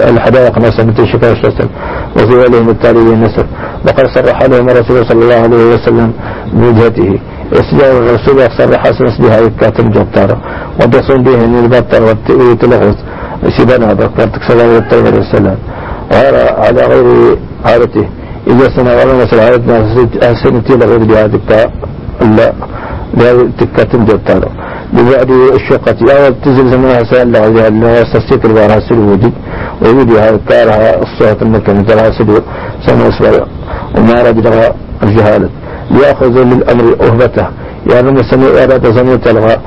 الحدائق نسل مثل شكاية الشسل وفي وليهم التالي النسل وقد صرح لهم الرسول صلى الله عليه وسلم بوجهته. إسلام الرسول صرح سنس بها يكاتم جبتارا ودخل به من البطر ويتلغز سيدان هذا الله عليه وسلم. وهذا على غير عادته إذا سنة مثل عادتنا أحسنتي لغير بهذه لا لا تكاتم جبتارا ببعد الشقة يا تزل زمانها سأل لغيرها اللي يستسيك البارها سلوودي ويودي هذا كارها الصوت المكان ترى سلو سنة وما رد الجهالة ليأخذ للأمر أهبته يعني مسمي إرادة زمية تلغى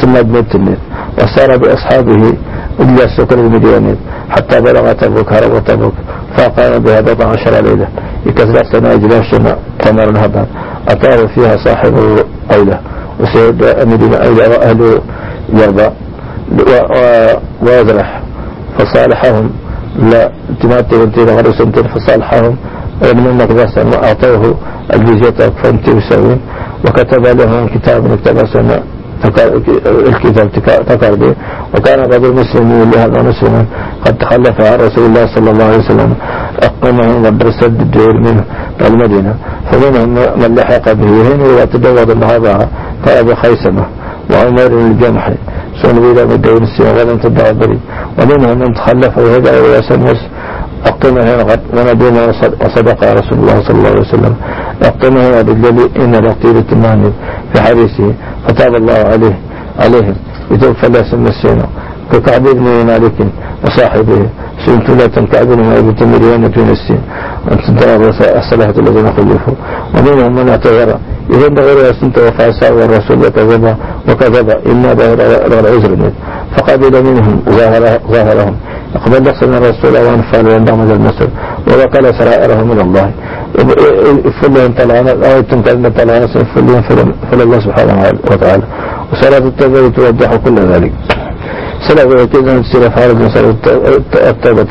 سمى التنين وسار بأصحابه إلا السكر المدينين حتى بلغ تبوك هرب تبوك فقام بها بضع عشر ليلة لكثرة سنة جلاشنا تمر الهبان أتاه فيها صاحب أولى وسيد أمدين أولى وأهل يرضى. ويزرح فصالحهم. لا تماتي وانتين غرسنتين فصالحهم. ومن المقدس وأعطوه الجزية فانت يسوين وكتب لهم كتاب اكتب سنة الكتاب تكر به وكان بعض المسلمين لهذا مسلما. قد تخلف عن رسول الله صلى الله عليه وسلم. أقمه مدرسة الدول منه المدينة فمنهم من لحق به هنا وتجوز الهضاء فأبو خيسمة وعمر الجمحي سنة إلى مدين السياغ ولم تدع بري ومنهم من تخلف وهدى ويسمس أقمها غد ونبينا وصدق رسول الله صلى الله عليه وسلم. أقمها بالذي إن لطيلة المعنى في حديثه. فتاب الله عليه عليهم. يتوفى لا سن السنة ككعب بن مالك وصاحبه. تنكعبون ما يبتم ريانة في نسين أن تدار الصلاة الذين خلفوا. ومنهم من اعتذر. إذا غير سنت وفاسا والرسول وكذب وكذب. إنا ظهر العذر فقبل منهم ظاهرهم. يقبل لحسن الرسول وانفال وانضمد المسر ووكل سرائره من الله. فلهم طلعنا أو تنكلم طلعنا فلهم فل الله سبحانه وتعالى. وصلاة التوبة توضح كل ذلك. التوبة تصير فعلا من صلاة التوبة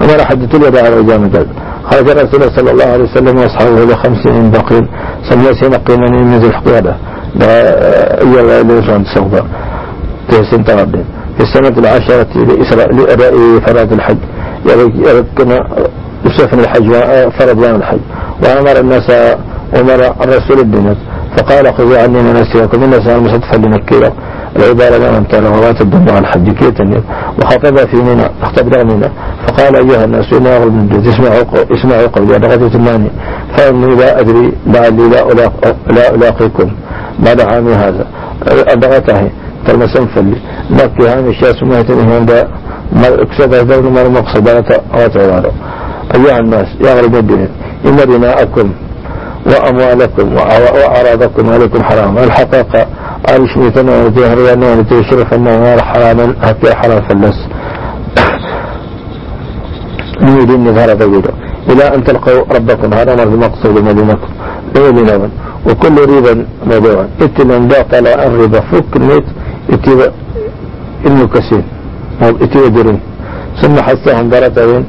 وما راح حدث الوداع على جامد خرج الرسول صلى الله عليه وسلم وأصحابه إلى خمسين باقين صلى سنة قيمانين من ذي الحقيقة إيا لوزان سوف تهسين تغبين في السنة العاشرة لأداء فرائض الحج. كما يسافر الحج فرض يوم الحج. وأمر الناس أمر الرسول الدنيا فقال خذوا عني مناسككم الناس المصطفى لنكيرا العبارة ما أنت وما تدل على الحج كيتا وخطب في منى اختبر منى. فقال أيها الناس إني أغلب من جد اسمعوا اسمعوا قولي أنا غدوة الماني فإني لا أدري لعلي لا لا ألاقيكم. بعد عامي هذا؟ أبغته تلمسن فلي لكي هامي الشاس ما يتنهي عند أكسب دون ما المقصد أيها الناس يا غرب الدين إن دماءكم وأموالكم وأعراضكم عليكم حرام. الحقيقة قال شميتنا ونتيه ريانا ونتيه شرف النهار حراما هكي حرام فلس نريد نظهر طويلا إلى أن تلقوا ربكم. هذا ما في مقصود مدينكم ليلنا وكل ريبا موضوعا. اتنا باطل الربا. فك الميت اتبا إنه كسين اتبا درين ثم حسهم برتين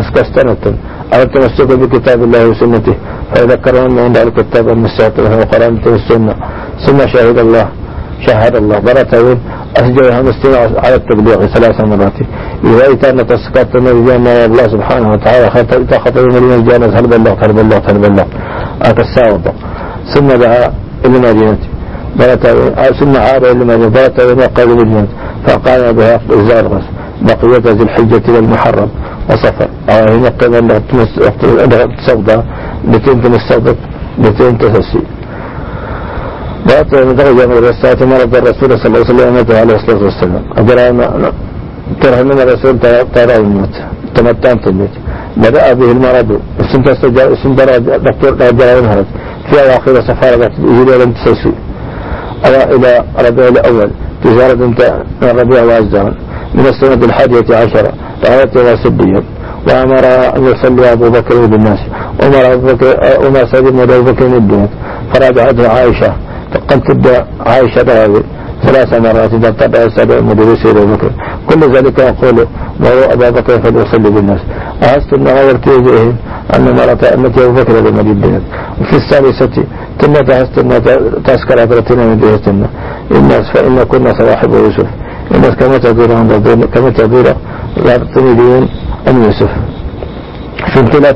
أسكستنة أو التمسك بكتاب الله وسنته. فذكرهم عند الكتاب المستعطف وقرآن والسنة. ثم شهد الله. شهد الله. برتين أسجلها مستمع على التبليغ ثلاث مرات. إذا إتانا تسكت من الله سبحانه وتعالى خطب من الجانة هل بلغت هل بلغت هل بلغت أكساوض ثم دعا إلى المدينة. ثم عاد إلى المدينة. برتين وقال المدينة فقال بها إزار بقية ذي الحجة إلى المحرم. وصفر أو هنا قيل تصدى بتين تمستغدق بتين تسسي بات درجة من الرسالة مرض الرسول صلى الله عليه وسلم عليه الصلاة والسلام؟ أجرى ترى من الرسول ترى الموت. تمتان تموت بدأ به المرض. سنت سنت دكتور رجال المرض. في أواخر سفارة إلى لم تسيسو إلى ربيع الأول. تجارة انت الربيع والزمن من السنة الحادية عشرة. رأيت وسبيا وأمر أن يصلي أبو بكر بالناس. أمر أبو بكر بن أبو بكر الدين فرجعته عائشة. قد تبدأ عائشة هذه ثلاث مرات. إذا اتبع سبع مدرسي أبو بكر. كل ذلك يقول وهو أبا بكر فليصلي بالناس. أن غيرت وجههم أن مرة أمتي أبو بكر بمدينة وفي الثالثة كنا تحست أن تذكر أدرتنا من جهتنا الناس. فإن كنا صواحب يوسف. الناس كما تدور كما تدور تريدون أن يوسف. في امتلاء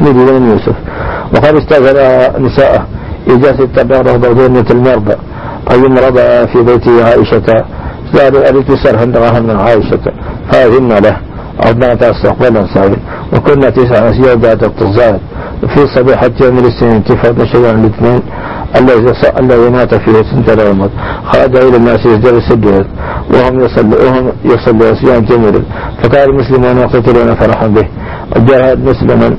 تريدون أن يوسف. وقد استأذن نساءه إجازة تبعه ضربين المرضى. أي مرضى في بيت عائشة. زاد أريد سرهن من عائشة. فأذن له. أردنا استقبالا سعيد وكنا تسعة ذات التزاد في صبيحة يوم الاثنين تفرد شيئا الاثنين. الذي الذي مات فيه سنة يوم خرج إلى الناس يزداد السجود وهم يصلوا وهم يصلوا صيام جميل فقال المسلمون يقتلون فرحا به. جاء مسلما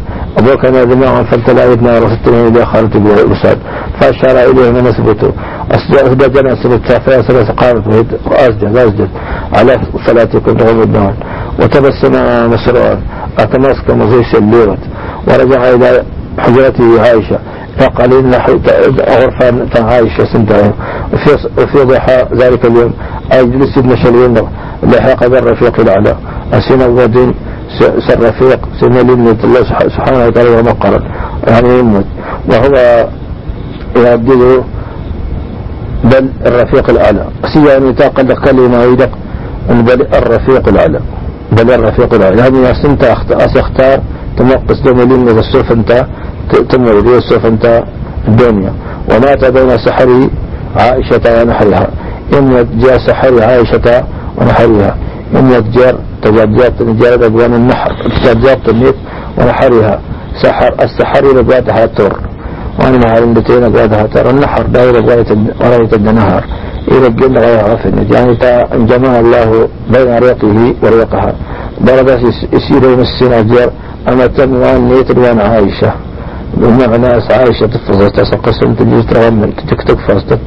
نادي معهم فابتلى ابنه ورسلتنا إلى خالد بن أساد فأشار إليه من نسبته أسجد جنى سبت فيصل قامت وأسجد أسجد. على صلاتكم رغم الدهان وتبسم مسرورا أتمسك مزيش الليوت ورجع إلى حجرته عائشة. فقال إن غرفة عائشة سنتين. وفي, وفي ضحى ذلك اليوم أجلس ابن شليم لحق بالرفيق الأعلى. أسين الودين سالرفيق سنة لمنة الله سبحانه وتعالى ومقرا يعني يموت. وهو يردده بل الرفيق الأعلى. سياني تاقل كلمة يدق بل الرفيق الأعلى. بل الرفيق الأعلى. هذه سنت أختار تنقص دمولين من السوف انت بي السوف أنت الدنيا ومات بين سحر عائشة ونحرها. إن جاء سحر عائشة ونحرها. إن يتجار تجاجات نجار أبوان النحر. تجاجات تنيت ونحرها. سحر السحر لبواتها التر وأنا نهار بتين لبواتها تر النحر دائرة وراية النهار إلى الجنة غير عفن يعني جمع الله بين ريقه وريقها ضرب يسير يمسين أجار أما تنوان نيت وان عايشة بمعنى عايشة تفضل تسقس أنت جيت تغمل تكتك فاستك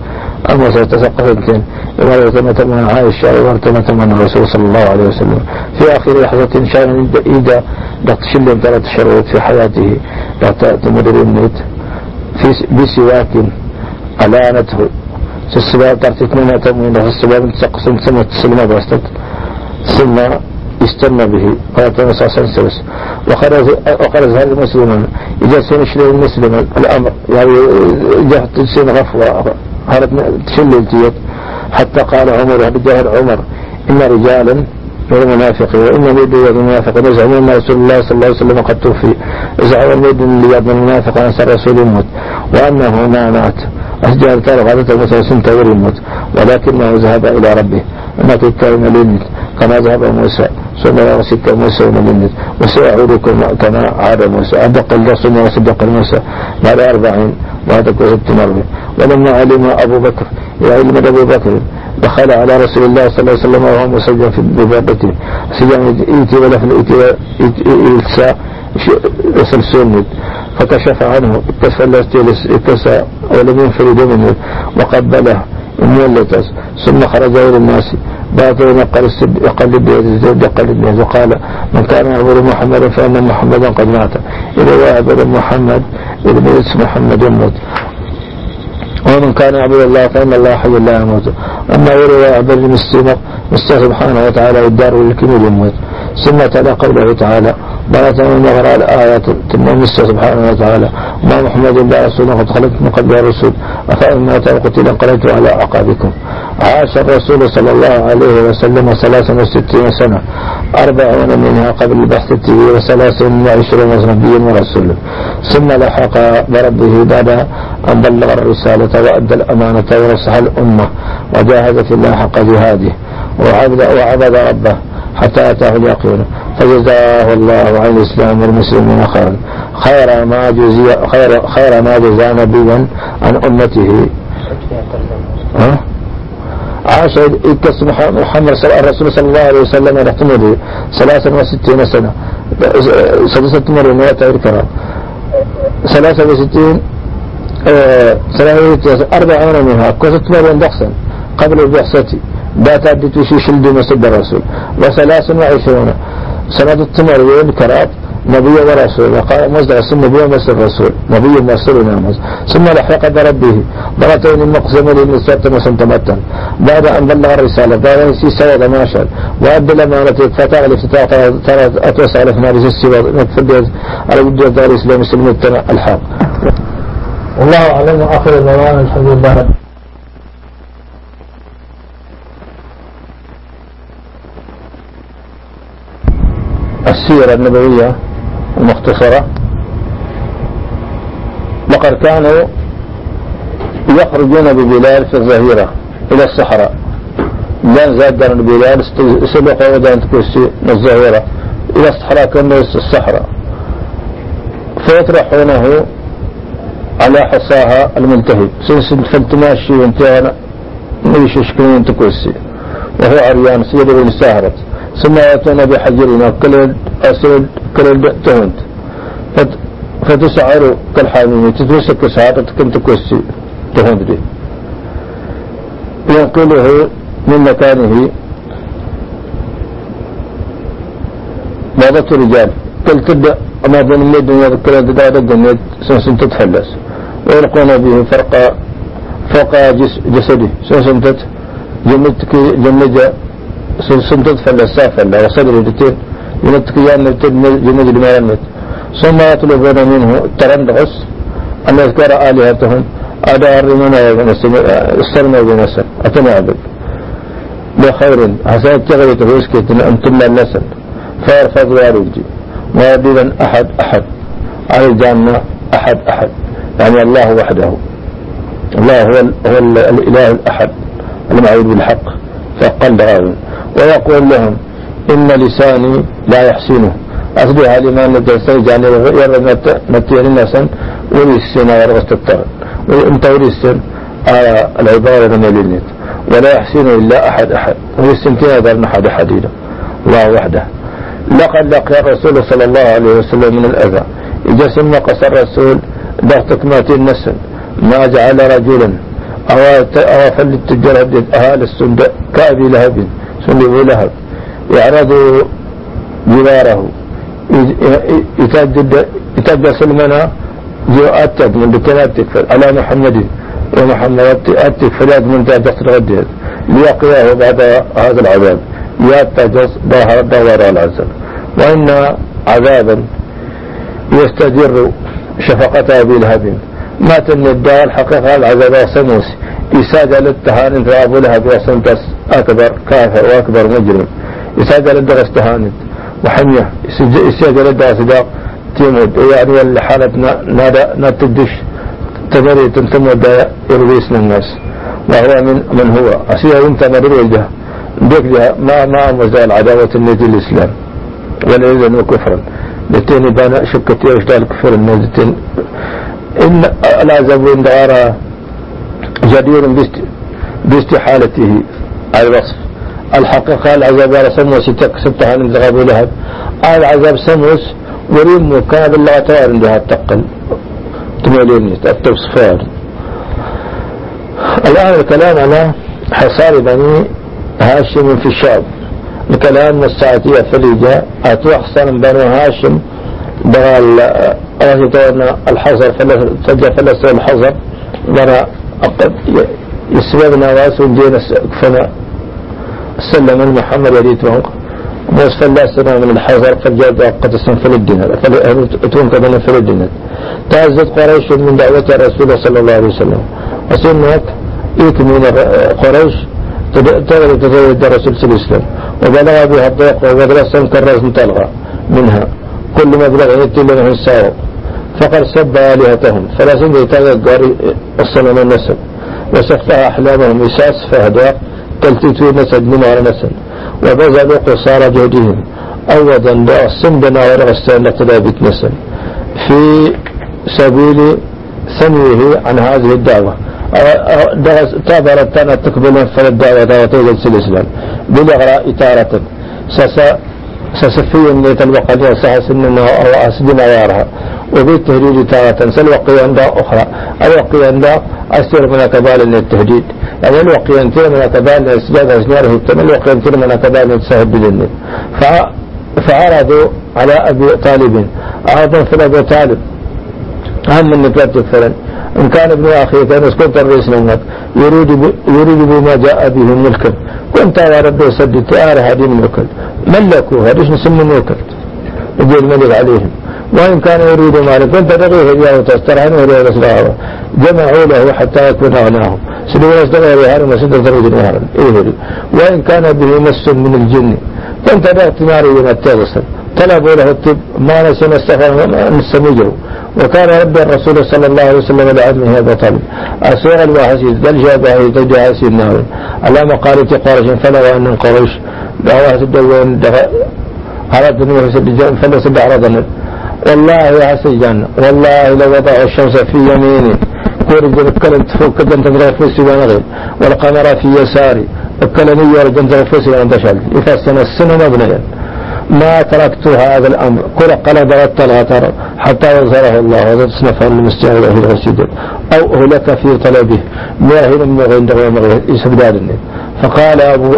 أما ستسقس أنت إمارة تمنى عايشة إمارة تمنى الرسول صلى الله عليه وسلم. في آخر لحظة شان إذا دقت شل ثلاث شروط في حياته لا تمر النيت في بسواك ألانته. السباب تعطيك منها تموين السباب تسقس ثم تسلم باستك ثم يستنى به. قال صلى الله عليه وسلم وخرج وخرج هذا مسلما إذا سنشل مسلما الأمر يعني جهة سن غفوة هرب تشل حتى قال عمر بجهر عمر إن رجالا من المنافقين وإن اليد من المنافقين يزعمون أن رسول الله صلى الله عليه وسلم قد توفي. يزعم اليد من من المنافق أن الرسول يموت. وأنه ما مات. أسجل تارك غادة سنة يموت. ولكنه ذهب إلى ربه. أنك كان للموت كما ذهب موسى ثم يغسلك موسى ومجند وسيعود كما عاد موسى أدق الرسول وصدق موسى بعد أربعين وهذا ست مرة ولما علم أبو بكر علم أبو بكر دخل على رسول الله صلى الله عليه وسلم وهو مسجن في ببابته سجن إيتي ولا في إيتي يصل سلمد فكشف عنه اتسى ولم ينفرد منه وقبله. ثم خرج إلى الناس. بعد أن يقلد يزيد يقلد وقال من كان يعبد محمدا فإن محمدا قد مات. إذا يعبد محمد إذا اسم محمد يموت. ومن كان يعبد الله فإن الله حي لا يموت. أما يروى يعبد المسلم سبحانه وتعالى والدار والكميل يموت. ثم تلا قوله تعالى مرة من نغرى الآيات ثم مس سبحانه وتعالى ما محمد إلا رسول قد خلت من قبل الرسول أفإن مات قتل انقلبت على أعقابكم؟ عاش الرسول صلى الله عليه وسلم ثلاثا وستين سنة أربعون منها قبل البحث وثلاث وعشرون نبيا ورسولا ثم لحق بربه بعد أن بلغ الرسالة وأدى الأمانة ونصح الأمة وجاهد في الله حق جهاده وعبد, وعبد ربه حتى أتاه اليقين. فجزاه الله عن الإسلام والمسلمين خيرا. خير ما جزي خير خير ما جزى نبيا عن أمته. ها؟ عاش يكس محمد الرسول صلى الله عليه وسلم رحمه ثلاثة وستين سنة. سدسة مرة مئة الكرام ثلاثة وستين ثلاثة وستين أربعون منها. كوست مرة دخسا قبل البعثة. بات عدت في شلد مسد الرسول وثلاث وعشرون سنة التمرين كرات؟ نبي ورسول قال مصدر اسم نبي ومصدر رسول. نبي مرسل نامز ثم لحق بربه مرتين المقسم للنسوة مسنتمتا بعد أن بلغ الرسالة بعد أن سيسا ما شاء. وأدى الأمانة فتاة الافتتاح أتوسع لفنا رجل السوار نتفدد على جدو الدار الإسلام مسلم الحق. والله أعلم وآخر الدوام الحمد لله السيرة النبوية المختصرة. لقد كانوا يخرجون ببلال في الظهيرة إلى الصحراء. لأن زادر بلال سبق ودان تكسي الظهيرة إلى الصحراء كما الصحراء. فيطرحونه على حصاها المنتهي. سنسن فلتماشي وانتهى ميش شكلين تكسي وهو عريان سيدة بن ساهرت ثم يأتون بحجرنا كل أسود كل تهند. فتسعر كالحامية. تتوسك ساعة كنت كوسي تهند دي. ينقله من مكانه بعضة رجال. كل تبدأ أما بين الميد ويذكر الدادة الدنيا سنسن تتفلس ويلقون به فرق فوق جسده. سنسن تتجمد جمد سنتد فلا سافلا وصدر دتين ينتك يان جمد المرمت ثم يطلبون منه الترندغس أن يذكر آلهتهم أدار من استرمى بنسل أتنعبد بخير حسنت تغير تفوسكت أنتم النسل فيرفض ويرجي ويبيدا أحد أحد. على الجنة أحد أحد. يعني الله وحده. الله هو, هو الإله الأحد. المعبود بالحق. فقل دعاهم. ويقول لهم إن لساني لا يحسنه. أصدها لما ندرسي جاني يرى نتير النسن وريسنا ورغست الطرد وانت وريسن آه العبارة من النت. ولا يحسن إلا أحد أحد. وريسن تنظر أحد حديدا الله وحده. لقد لقي الرسول صلى الله عليه وسلم من الأذى. إذا سمى قصر الرسول ضغطة مات النسل ما جعل رجلا. أو فللتجار أهال السنداء كأبي لهب. سلم لهب يعرض جواره. يتجد سلمنا أتد من بكناتك على محمد ومحمد أتك فلاد من تحت غدير ليقياه بعد هذا العذاب. يتجس ظاهر الدوار العزل وإن عذابا يستجر شفقة أبي لهب. مات النداء الحقيقة العذاب سموس إسادة للتهان أبو لهب وسنتس أكبر كافر وأكبر مجرم. يساعد لدى استهانت وحمية. يساعد لدى صداق تيمود. يعني الحالة نادا نتدش تمري تنتم ودا يربيس الناس وهو من من هو؟ أسيا انت مرير وجه بيك ما ما مازال عداوة النبي الإسلام. ولا إذن كفرا لتين بانا شكتي وشتال كفر النزتين إن العذاب عند غارة جدير باستحالته الوصف الحقيقة العذاب على سموس ستة عن الذغاب لهب العذاب سموس وريم كان بالله تعالى عندها التقل تمولين التوصفات الآن الكلام على حصار بني هاشم في الشعب الكلام الساعتية فليجة أتوحصن بنو هاشم برا الحظر الحظر فلس الحظر برا يسببنا واسو جينا فما. سلم محمد يريد وهو. موس فلا من الحذر فجاء قد فل الدينار فلتون كذا فل الدينار تعزت قريش من دعوة رسول صلى الله عليه وسلم. وسنك إيك من قريش تغير تزوج رسول صلى الله عليه وسلم. وبلغ بها الضيق وبلغ سن كرس تلغى منها. كل مبلغ يتي له الساوق فقد سب آلهتهم. فلا سنة يتغير الصنم النسب وسفها أحلامهم إساس فهداء تلتيتو نسد من على نسد وبذلوا قصار جهدهم أودا لأصندنا ورغستان لقلابة نسل. في سبيل سميه عن هذه الدعوة. تابرت أن تقبل فالدعوة دعوة جلس الإسلام. بالإغراء تارة سسا سسفيا نيت الوقت سحس إننا أو أسدنا يارها وبالتهديد تارة سلوقي عند أخرى. الوقي عند أسير من كبال التهديد. يعني الوقي أنت من كبال إسجاد أسناره التم الوقي أنت من كبال تسهب بالجنة فعرضوا على أبي طالب. عرضوا في أبي طالب. أهم من نكات فلن إن كان ابن أخي كان اسكت الرئيس منك يريد يريد بما جاء به ملكا كنت يا ربي سدد تعالى هذه الملكا ملكوا هذا نسمى ملكا يجي الملك عليهم؟ وإن كان يريد مالا كنت تغيه إياه وتسترهن وليه رسلها جمعوا له حتى يكون أغناهم سلوا يستغير يهار وسد تريد نهارا إيه وإن كان به مس من الجن. كنت تغت ناري يمتغسل طلبوا له الطب. ما نسي نستغفر نستمجه وكان ربي الرسول صلى الله عليه وسلم لعلمه هذا طلب أسوأ الواحسيد بل جابه تجاه سيدنا على مقالة فلو أن قريش دعوة الدوين أردت أن فلسد عرضنا والله سجن والله لو وضع الشمس في يميني كورج الكلم تفوق كدن تمر في سوى والقمر في يساري الكلمي ورجن في سوى دشل يفسن السنة مبنيا ما تركت هذا الأمر. كل قلب الغتر حتى يظهره الله. هذا صنفا المستعد في المسجد. أو أهلك في طلبه. ما هنا من غير غير يسبدال فقال أبو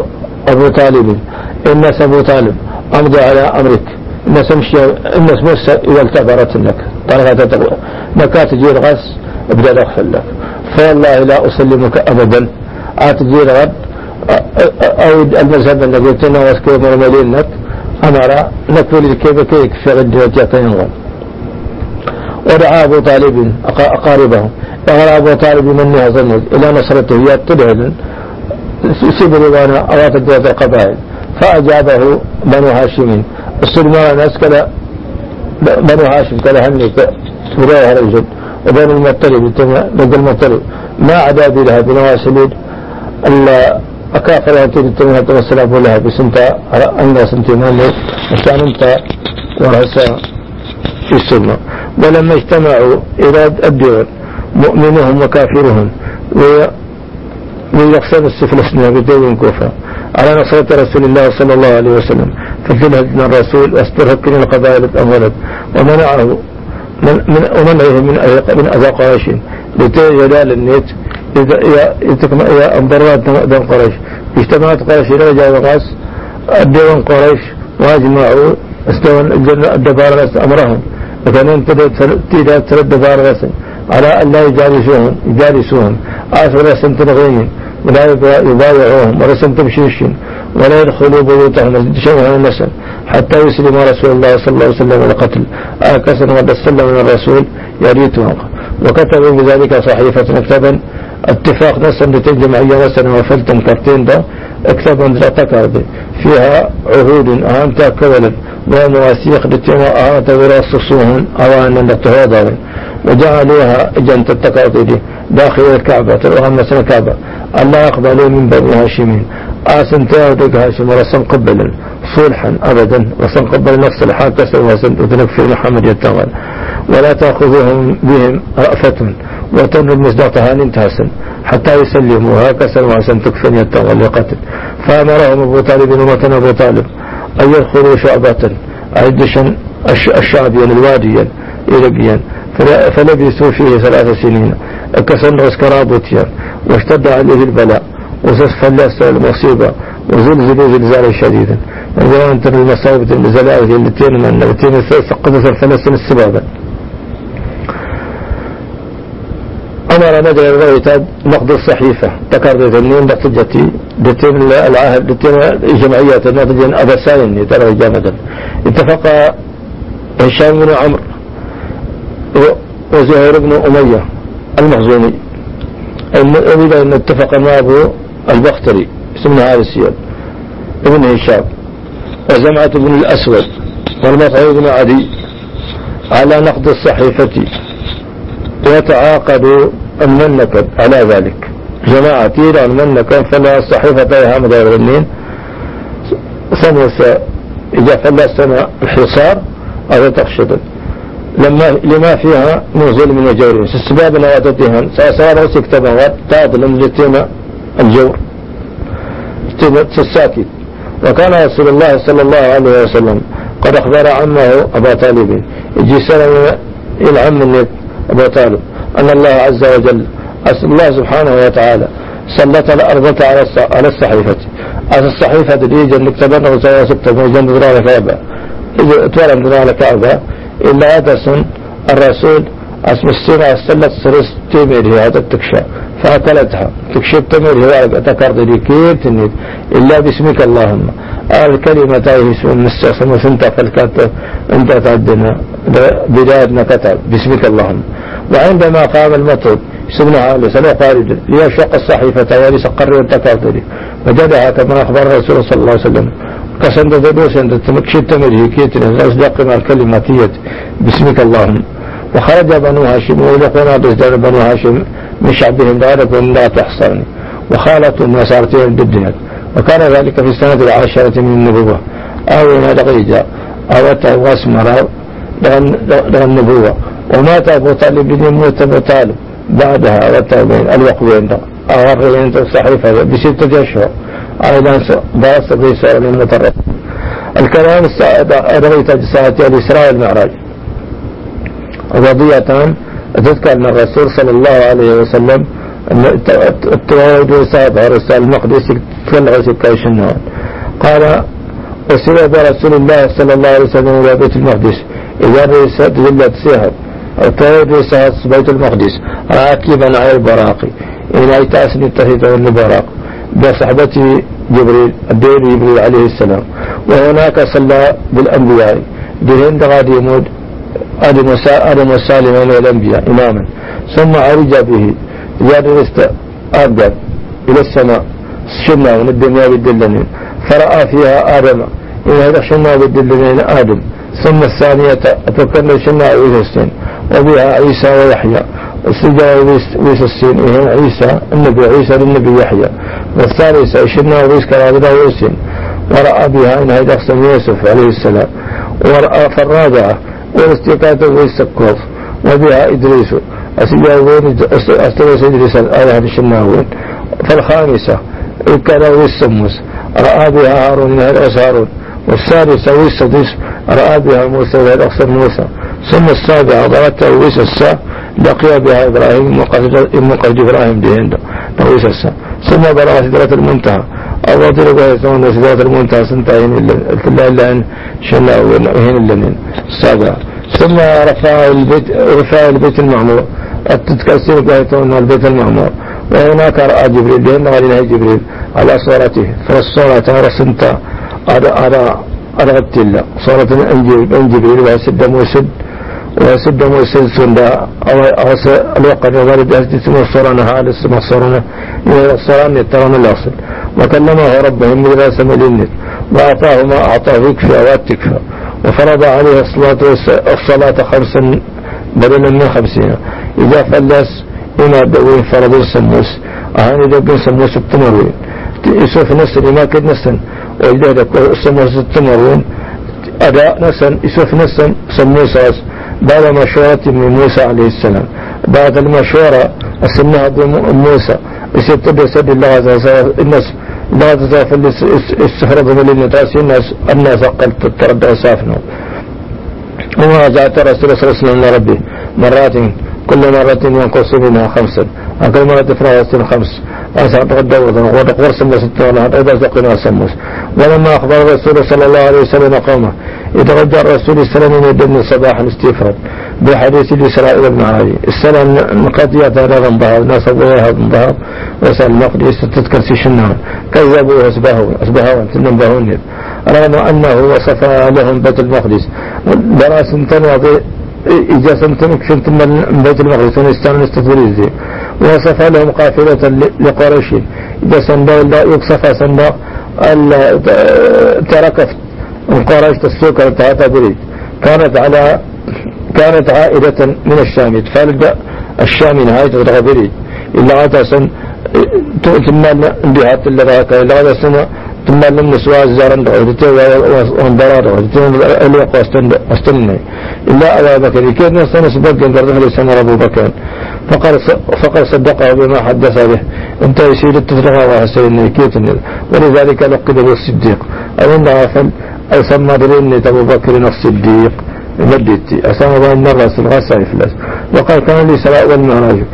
أبو طالب إن أبو طالب أمضي على أمرك. الناس مشي الناس بس إذا التبرت لك طلقة نكات تجير غس أبدأ أغفر لك. فوالله لا أسلمك أبدا. أتجير غد أو المذهب الذي قلتنا واسكي مرملين لك أمر نكفل كيف غد وجهتين غد ودعا أبو طالب أقاربه. أغرى أبو طالب مني أظن إلى نصرته يطلع سبر وأنا أوات الدوات القبائل. فأجابه بنو هاشمين. السلمان الناس كذا بنو هاشم كذا هني وراء رجل وبين المطلب بنو المطلب. ما عدا لها بنواسلين إلا في السنة ولما اجتمعوا إلى الدول مؤمنهم وكافرهم ويقسم السفلسنا بدون كوفة. على نصرة رسول الله صلى الله عليه وسلم ففلهت من الرسول واسترهب من القبائل الأمولد ومنعه من من ومنعه من من أذى قريش لتجلال النيت إذا أنبرات دم قريش. اجتمعت قريش رجع وقاس الدوان قريش. واجمعوا استوى الدبار أمرهم. وكان تيدا ثلاث دبار على أن لا يجالسوهم يجالسوهم. آخر سنة غيمين ولا يبايعوهم. ولا تمشيش ولا يدخلوا بيوتهم. شيئا النسل حتى يسلم رسول الله صلى الله عليه وسلم القتل. آكسا قد استلم من الرسول. يريتهم. وكتبوا بذلك صحيفة مكتبا. اتفاق نسا لتنجم أي نسا وفلتم كرتين ده اكتبا لا فيها عهود أهانتا كولا ومواثيق لتما أهانتا وراصصوهن أوانا لتهوضا وجعلوها جنت التكاثر داخل الكعبة وهم سنة الكعبة. الله يقبلوا من بني هاشمين. آسن تاودك هاشم ورسن قبلا صلحا أبدا وسن قبل نفس الحال كسر وسن في محمد يتغل ولا تأخذهم بهم رأفة وتن المصداق انتهسن حتى يسلموا. هكذا وسن تكفن يتغل وقتل فأمرهم أبو طالب ومتن أبو طالب أن يدخلوا شعبة عدشا الشعبيا الواديا إلقيا فلبثوا فيه ثلاث سنين. كسن غسكرابوتيا واشتد عليه البلاء. وفلس المصيبة. وزلزلوا زلزالا شديدا. وإذا أنت المصائب الزلائل التي من التي سقطت الفلسطين السبابة. أمر مدى الغيتاد نقد الصحيفة. ذكر ذنين دقتجتي دتين العهد دتين النقد أبا سالم ترى جامدا. اتفق هشام بن عمرو وزهير بن أمية المخزومي أن اتفق مع أبو البختري اسمه هذا السياد ابن هشام وزمعة بن الأسود والمطعم بن عدي على نقد الصحيفة. وتعاقدوا المنكب على ذلك. جماعة تيرا المنكب فلا الصحيفة تايها مدار النين سنة إذا فلا السنة الحصار هذا تخشد لما لما فيها من ظلم وجور السباب نواتتها. سأسار وسكتبها تعدل لتينا الجور. الساكت وكان رسول الله صلى الله عليه وسلم قد أخبر عمه أبا طالب. يجي سنة العم من أبا طالب أن الله عز وجل الله سبحانه وتعالى سلط الأرض على الصحيفة على الصحيفة. دي جنك تبنى وسوى سكتب وجنب ذرا كعبة إذا تولى ذرا كعبة إلا أدسن الرسول اسم السنة سلت سرس تيمير هذا التكشى. فأكلتها تكشف تمير هي أتكرد لي كيف إلا باسمك اللهم. الكلمة اسم المستخدم وسنت فالكات أنت تعدنا. بداية كتب باسمك اللهم. وعندما قام المطلب سبنا عليه سنة قارد ليشق الصحيفة وليس قرر التكرد لي وجدها كما أخبر الرسول صلى الله عليه وسلم. كسند دوس عند تمكشف تمير هي كيف أصدق مع الكلماتية باسمك اللهم. وخرج بنو هاشم ويلقون بزدان بنو هاشم من شعبهم. دارة لا تحصرني. وخالتهم وسارتهم ضدها وكان ذلك في السنة العاشرة من النبوة. أو ما دقيجا أو واسمر لغن النبوة. ومات أبو طالب بن موت أبو طالب. بعدها وتابين الوقوين أغرين الصحيفة بستة أشهر. أيضا باس بيسار المترف الكلام رويت ساعة الإسراء والمعراج. قضية تذكر أن الرسول صلى الله عليه وسلم التواجد وساب رسال المقدس سكايش النهار قال وسير برسول الله صلى الله عليه وسلم إلى بيت المقدس. إذا رئيسة ذلت سهر التواجد وساب بيت المقدس. راكبا على البراقي إلى يتأسني التهيد والنبراق بصحبته جبريل الدين جبريل عليه السلام. وهناك صلى بالأنبياء. دهين غادي يموت. آدم وسالم من الأنبياء إماما. ثم عرج به. زاد أرجع إلى السماء. شنا من الدنيا بالدلنين فرأى فيها آدم. إن هذا شنا بالدلنين آدم. ثم الثانية أتكلم شنا عيسى وبها عيسى ويحيى. استجا ويس السين. وهم عيسى النبي عيسى للنبي يحيى. والثالثة شنا ويس كرابدا ويسين ورأى بها إن هذا يوسف عليه السلام. ورأى فالرابعة والاستيقاظ والسكوف وبها إدريس. أسجاوين أستوى إدريس الآية الشناوين فالخامسة كان والسموس رأى بها هارون نهر هارون والسادسة والسدس رأى بها موسى وهي أقصر موسى. ثم السابعة ضربت ويس السا لقي بها إبراهيم قد إبراهيم دهند نويس السا. ثم بلغ سدرة المنتهى. أواضر بها ثم سدرة المنتهى سنتين إلا إلا أن شنا وهن إلا السابعة. ثم رفع البيت رفع البيت المعمور. التتكسر بها البيت المعمور. وهناك رأى جبريل لأن غيرها جبريل على صورته. فالصورة رسمت أرى أرى أرغبت الله. صورة أن جبريل وسد موسد وسد موسد سندا أو الوقت الوالد اسم الصورة هذا اسم الصورة الصورة يترون الأصل. وكلمه ربه من راسم الإنس وأعطاه ما أعطاه يكفى واتكفى وفرض عليه الصلاة الصلاة خمسا بدلا من خمسين. إذا فلس إما دوين فرض السموس أهاني دوين سموس التمروين يسوف نسن ما كد نسن ويجدك سموس التمرون أداء نسن يسوف نسن سموساس. بعد مشورة من موسى عليه السلام. بعد المشورة السنة موسى. يسيب سد الله عز وجل. الناس لا تزافل استخرج من الناس الناس الناس قلت تردى سافنه وما جاءت رسول الله صلى الله عليه وسلم ربي مرات كل مرة ينقص منها خمسا كل مرة تفرغ خمس أسعد الدورة. وتقور سمس التولى إذا زقنا سموس ولما أخبر الرسول صلى الله عليه وسلم قومه يتغدى الرسول السلام من الدم صباحا استفراد بحديث الإسراء بن السلام قضية هذا ضمبها الناس أبوها ضمبها وسأل المقدس تذكر سيشنها كذبوا أسبهوا أسبهوا تنبهون رغم أنه وصف لهم بيت المقدس. دراس تنوى إذا سنتمك شنت من بيت المقدس ونستان نستفريزي وصف لهم قافلة لقريش. إذا سندا لا يقصف سندا تركت قريش تسوق تاتا بريد. كانت على كانت عائدة من الشام فلد الشام نهاية بريد إلا عتا سن ثم بهات اللي راك. إلا عتا سن ثم لم نسوا الزارن دعوتي وانبرار دعوتي اللي قاستن إلا أبا بكر. كيف نستنى سبب قرده لسنة أبو بكر. فقال فقد صدقه بما حدث به. أنت يسير التفرغ وحسين كيتن ولذلك لقب بالصديق أو غفل أو سمى برين أبو بكر الصديق. مدتي أسامة مرة سلغة سيفلس وقال كان لي سراء والمعراج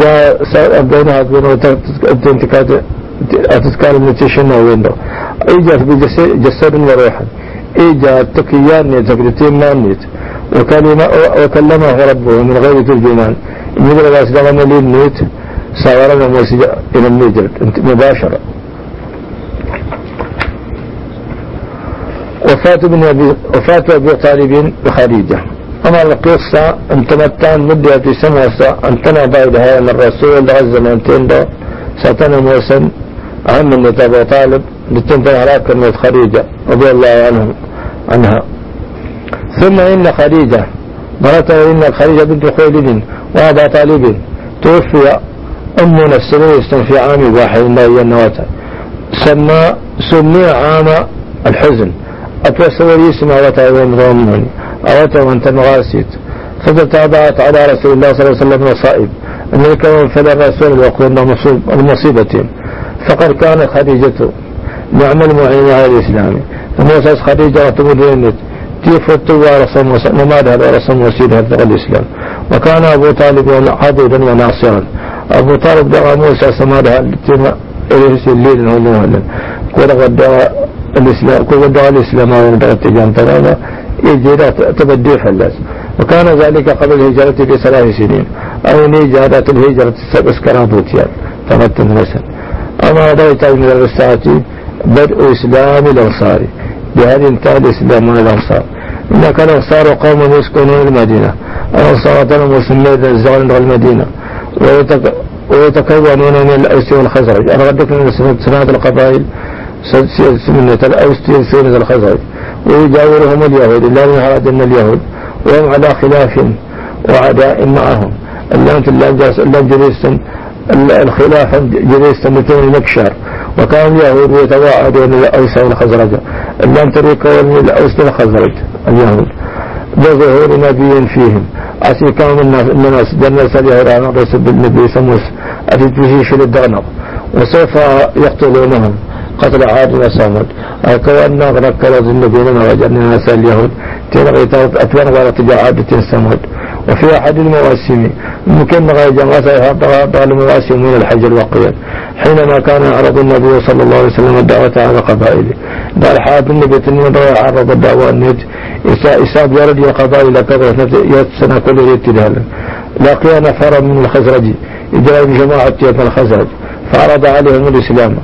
جاء أبدونها أبدونها أنتكاد أتذكار من تشنا وينه. إجا بجسد وروحا إجا تكيان نيت وكلمة وكلمه ربه من غير ترجمان. يقول الله سلام لي نيت ساورنا موسيقى إلى النجر مباشرة. وفاة ابن أبي وفاة أبي طالب وخديجة أما القصة أن تمتان مدة سنة أن تنبع بها أن الرسول عز من تندو ساتنا موسن أهم من أبو طالب لتنتهي على كلمة خديجة رضي الله عنه عنها. ثم إن خديجة مرته إن خديجة بنت خويلد وأبا طالب توفي أمنا السنوية في عام واحد النواة سمى سمي عام الحزن. أتوسل يسمى وتا ضمني أوتا وانت مغاسيت فتتابعت على رسول الله صلى الله عليه وسلم مصائب أن يكون فلا الرسول ويقول المصيبتين فقد كانت خديجة نعم المعين على الإسلام. وموسى خديجة وتمدينت كيف التوى رسم ومالها رسم وسيدها في الإسلام. وكان أبو طالب عبدا وناصرا. أبو طالب دعا موسى التما إليه الليل ونوهلا كل غدا الإسلام كل غدا الإسلام ونبغى التجان ترانا إجيرا تبدي فلاس وكان ذلك قبل الهجرة بثلاث سنين. أو نيجارة الهجرة سبس كرابوتيان فقط مثلا أما رأيت من الرسالة بدء إسلام الأنصار. بهذه انتهى الإسلام من الأنصار. إن كان الأنصار قوم يسكنون المدينة. الأنصار سميت الزغل المدينة. ويتكونون من الأوس والخزرج. أنا غدك من سنة القبائل. سنة الأوس سنة الخزرج. ويجاورهم اليهود إلا من أراد أن اليهود وهم على خلاف وعداء معهم. اللام اللام جريس الخلاف جريس سنتين المكشر. وكان اليهود يتواعدون الأوس والخزرج. لم تريكون الأوس والخزرج اليهود. بظهور نبي فيهم. أسي كان الناس جنس اليهود عن رسول بالنبي سموس. أتي تجيش للدغنق. وسوف يقتلونهم. قتل عاد وصامد كوان غرق كلاز النبيين وجدنا ناس اليهود. تلغي أتوان غرق عادة سمود وفي أحد المواسم ممكن غير جماعة طغى المواسم من الحج الوقيت حينما كان يعرض النبي صلى الله عليه وسلم الدعوة على قبائله. قال حاد النبي تنمى عرض الدعوة النت إساب يرد قبائل كذا سنة كل ابتدالا لقي نفرا من الخزرج. إجراء جماعة الخزرج. فعرض عليهم الإسلام.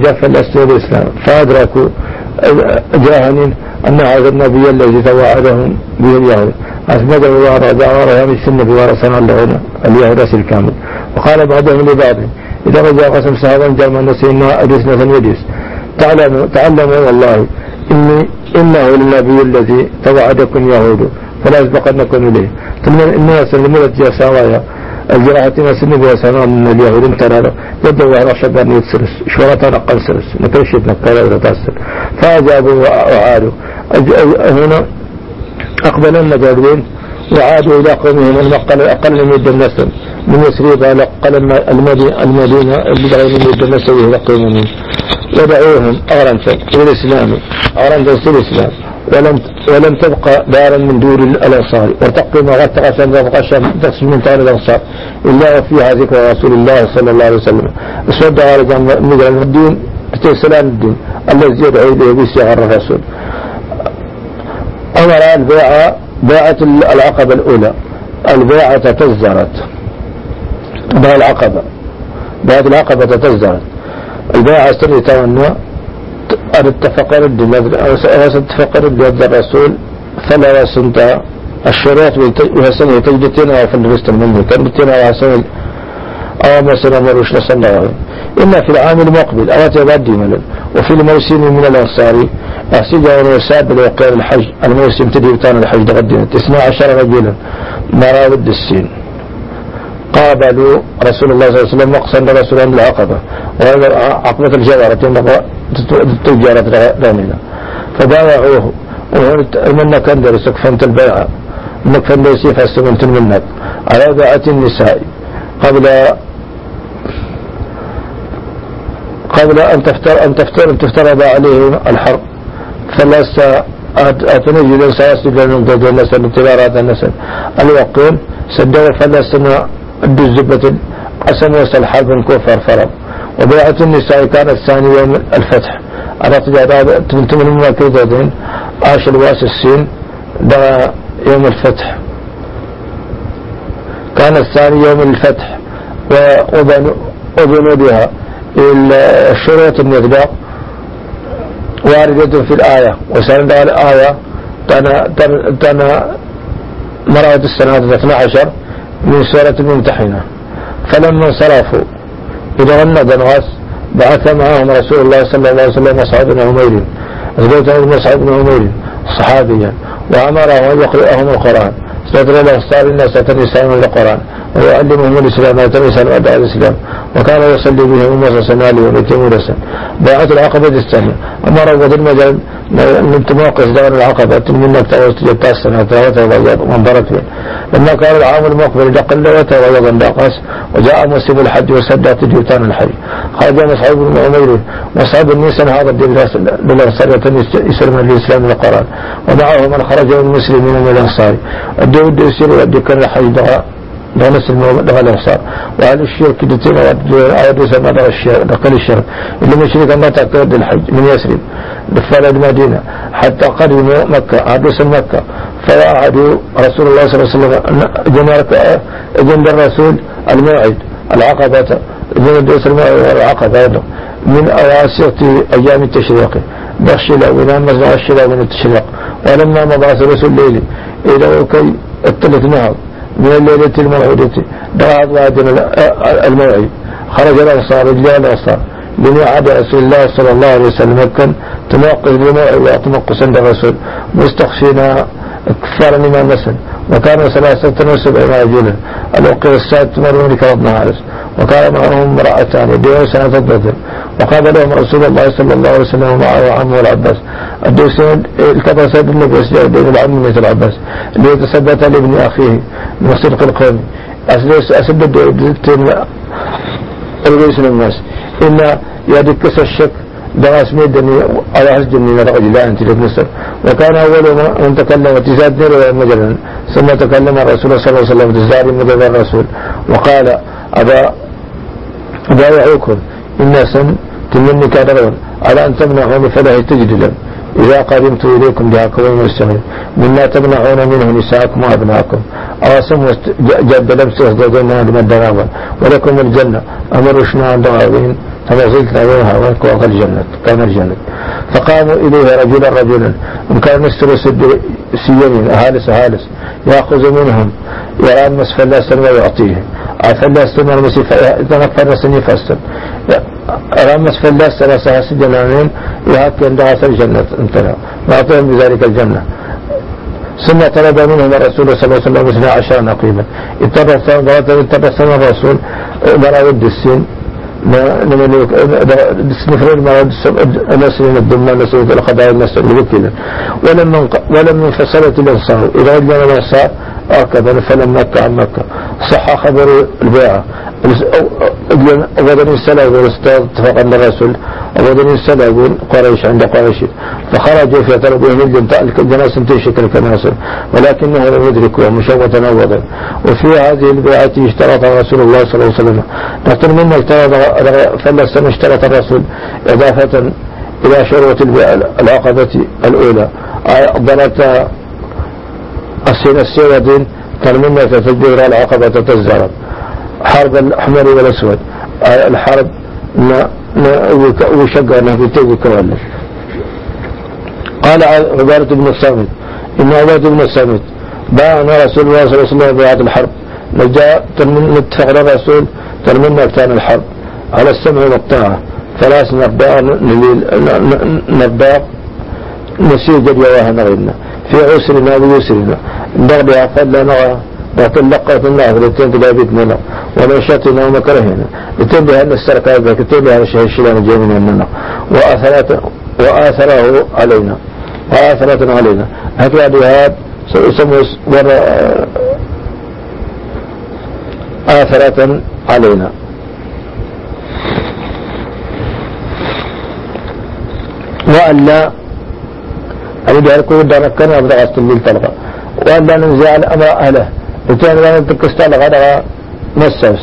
جف الأسود الإسلام. فأدركوا جاهن أن هذا النبي الذي توعدهم به اليهود. أثبته وأراد يعني السنة ورسنا اللغنا اليهود الكامل. وقال بعضهم لبعض إذا رجع قسم صحابا جامع نسينا أدسنا فنودس تعلموا تعلموا والله إني إنه النبي الذي توعدكم يهود فلا يسبقنكم إليه. ثم الناس الملت يا سوايا. ما سنة بها سنة من اليهود انتنا يدعو على شجر يتسرس شورة نقل سرس نكالا ولا تأسر فأجابوا وعادوا. هنا أقبل المجاهدين وعادوا إلى قومهم. المقل أقل من النسل من يسريب على أقل المدينة. المدينة بدأوا من النسل إلى قومهم. ودعوهم أغرنسا إلى الإسلام. أغرنسا إلى الإسلام. ولم ولم تبقى دارا من دور الأنصار وتقي ما غتق تبقى تقسم من طال الأنصار. إلا وفيها ذكر رسول الله صلى الله عليه وسلم. اسود على جمع الدين سلام الدين الذي يدعو إليه بسياغ الرسول. أمر البيعة باعة العقبة الأولى. البيعة تزرت باع العقبة. باعة العقبة تزرت البيعة سري تونى اتفق رد اتفق رد يد الرسول فلا وسنت الشريعة وحسن تجدتين وفي الرسل منه تجدتين أو مثلا مروش صلى الله. عليه إما في العام المقبل أو تبدي ملل وفي الموسم من الأنصار أحسد أن يساب لوقير الحج. الموسم تدير الحج تقدم. 12 رجلا مرابد السين. قابلوا رسول الله صلى الله عليه وسلم مقصد رسول الله العقبة عقبة الجوارة التجارة رامينا فبايعوه ومن كان درس كفنت البيعة انك فن ليسي فاستمنت منك على بيعة النساء. قبل قبل أن تفتر أن تفتر أن تفترض عليه الحرب. فلست أتنجد سيسجد من ضد النسل انتظارات النسل الوقين سدوا فلسنا الدزبة قسم حرب كفر فرض وبيعة النساء كانت ثاني يوم الفتح. على تجارة تنتمن من كيدين عاش الواس السين ده يوم الفتح. كان الثاني يوم الفتح. وبنودها الشروط المطبق واردة في الآية. وسند الآية. تنا تنا مرأة السنة 12 من سورة الممتحنة. فلما انصرفوا إذا غنى بنغاس بعث معهم رسول الله صلى الله عليه وسلم مصعب بن عمير. أثبت مصعب بن عمير صحابيا وأمره أن يقرأهم القرآن. ستر الأنصار الناس تنسان القرآن. ويعلمهم الإسلام ويتنسان أداء الإسلام. وكان يصلي بهم أمة سنالي ومتيم ورسا باعت العقبة الثانية. أمر وذي المجال من تموقف دار العقبة. من نبتغى جبتا السنة وتغيظ وانضرت به لما كان العام المقبل قل وتغيظ الناقص وجاء مسلم الحج وسدت جبتان الحج خرج مصعب بن عمير. مصعب النسان هذا الدين للأنصار يسلم الإسلام القرآن. ومعه من خرج من المسلمين من الأنصار. الدين الدوسير والدكان الحج دغا نفس الموضوع دغا الأنصار وأهل الشرك دتين أو سما دغا الشرك دخل الشرك. اللي مشرك ما تأكد الحج من يسرب دفال المدينة حتى قدموا مكة عدوس مكة. فوعدوا رسول الله صلى الله عليه وسلم جنرك جند الرسول الموعد العقبة. جند العقبة من أواسط أيام التشريق. بخشلة ونام مزرعة الشلاء من التشريق. ولما مضى ثلث الليل إلى كي الثلث نهار من الليلة الموعودة. دعا الله الموعد. خرج الأنصار رجال الأنصار بميعاد رسول الله صلى الله عليه وسلم تناقض بموعد وتنقص عند الرسول. مستخشينا كفار من المسن وكان ثلاثة وسبعين رجلا الوقير السادس مرون بن حارس وكان معهم امرأتان يدعون سنة وقال لهم رسول الله صلى الله عليه وسلم معه عمه العباس. الدوسين التبس بالنبي وسجد بين العم مثل العباس ليتثبت لابن أخيه من صدق القوم. أسدد الرئيس الناس إن يدكس الشك دراس ميدني على من الرجل لا أنت مصر وكان أول من تكلم تزاد مجرا ثم تكلم الرسول صلى الله عليه وسلم تزاد مجرا الرسول. وقال أبا بايعوكم الناس تمني كادرون على أن تمنعوني فلا تجد لهم. إذا قدمت إليكم قوم السمين مما تمنعون منه نساءكم وأبناءكم. أواسم جد لبس وزوجنا لمن ولكم الجنة. أمر شنا عند غاوين فما زلت أيها وأنك الجنة كان الجنة. فقاموا إليه رجلا رجلا. وكان مستر سيمين هالس هالس يأخذ منهم. يرى مسفل ويعطيه. فلاس المسيح إذا نفر سني فاستن رمس فلاس ثلاثة سجنانين عند غسل الجنة انتهى وأعطيهم بذلك الجنة ثم طلب منهم الرسول صلى الله عليه وسلم اثنى عشر نقيبا ثمن الرسول ود السن نفرد ما نسل الدماء نسل القضايا نسل كذا ولما ولما انفصلت الانصار اذا ادنا الانصار هكذا فلم مكة عن مكة صح خبر البيعة وبني السلام اتفق الرسول وبني السلام قريش عند قريش. فخرجوا في طلبهم الجناس تشكل كناس ولكنه لم يدركوا مشوة أوضا وفي هذه البيعة اشترط رسول الله صلى الله عليه وسلم. نقول منا اشترط فلس اشترط الرسول إضافة إلى شروط العقبة الأولى. ضلت السنة السنة ترمينا تفجر العقبة تتزرب حرب الأحمر والأسود. الحرب وشقنا في تيجي كوالف قال عبادة بن الصامت. إن عبادة بن الصامت باعنا رسول الله صلى الله عليه وسلم بيعة الحرب. نجا نتفق الرسول ترمينا كان الحرب. على السمع والطاعة. ثلاث نباق نباق نسيج اليواها نغينا. في عسرنا ويسرنا. نغبها فلنا وتلقت النار لتين تلابيت منا ونشاتنا ومكرهنا لتين بها أن السرقة لتين بها الشيء الشلان جيمنا منا وآثرات وآثره علينا وآثرات علينا هكذا بهذا سيسمى آثرة علينا وألا أن أكون دركنا أبدأ أستنبيل طلقة وألا ننزع الأمر أهله وكان لا تكستال غدا مسس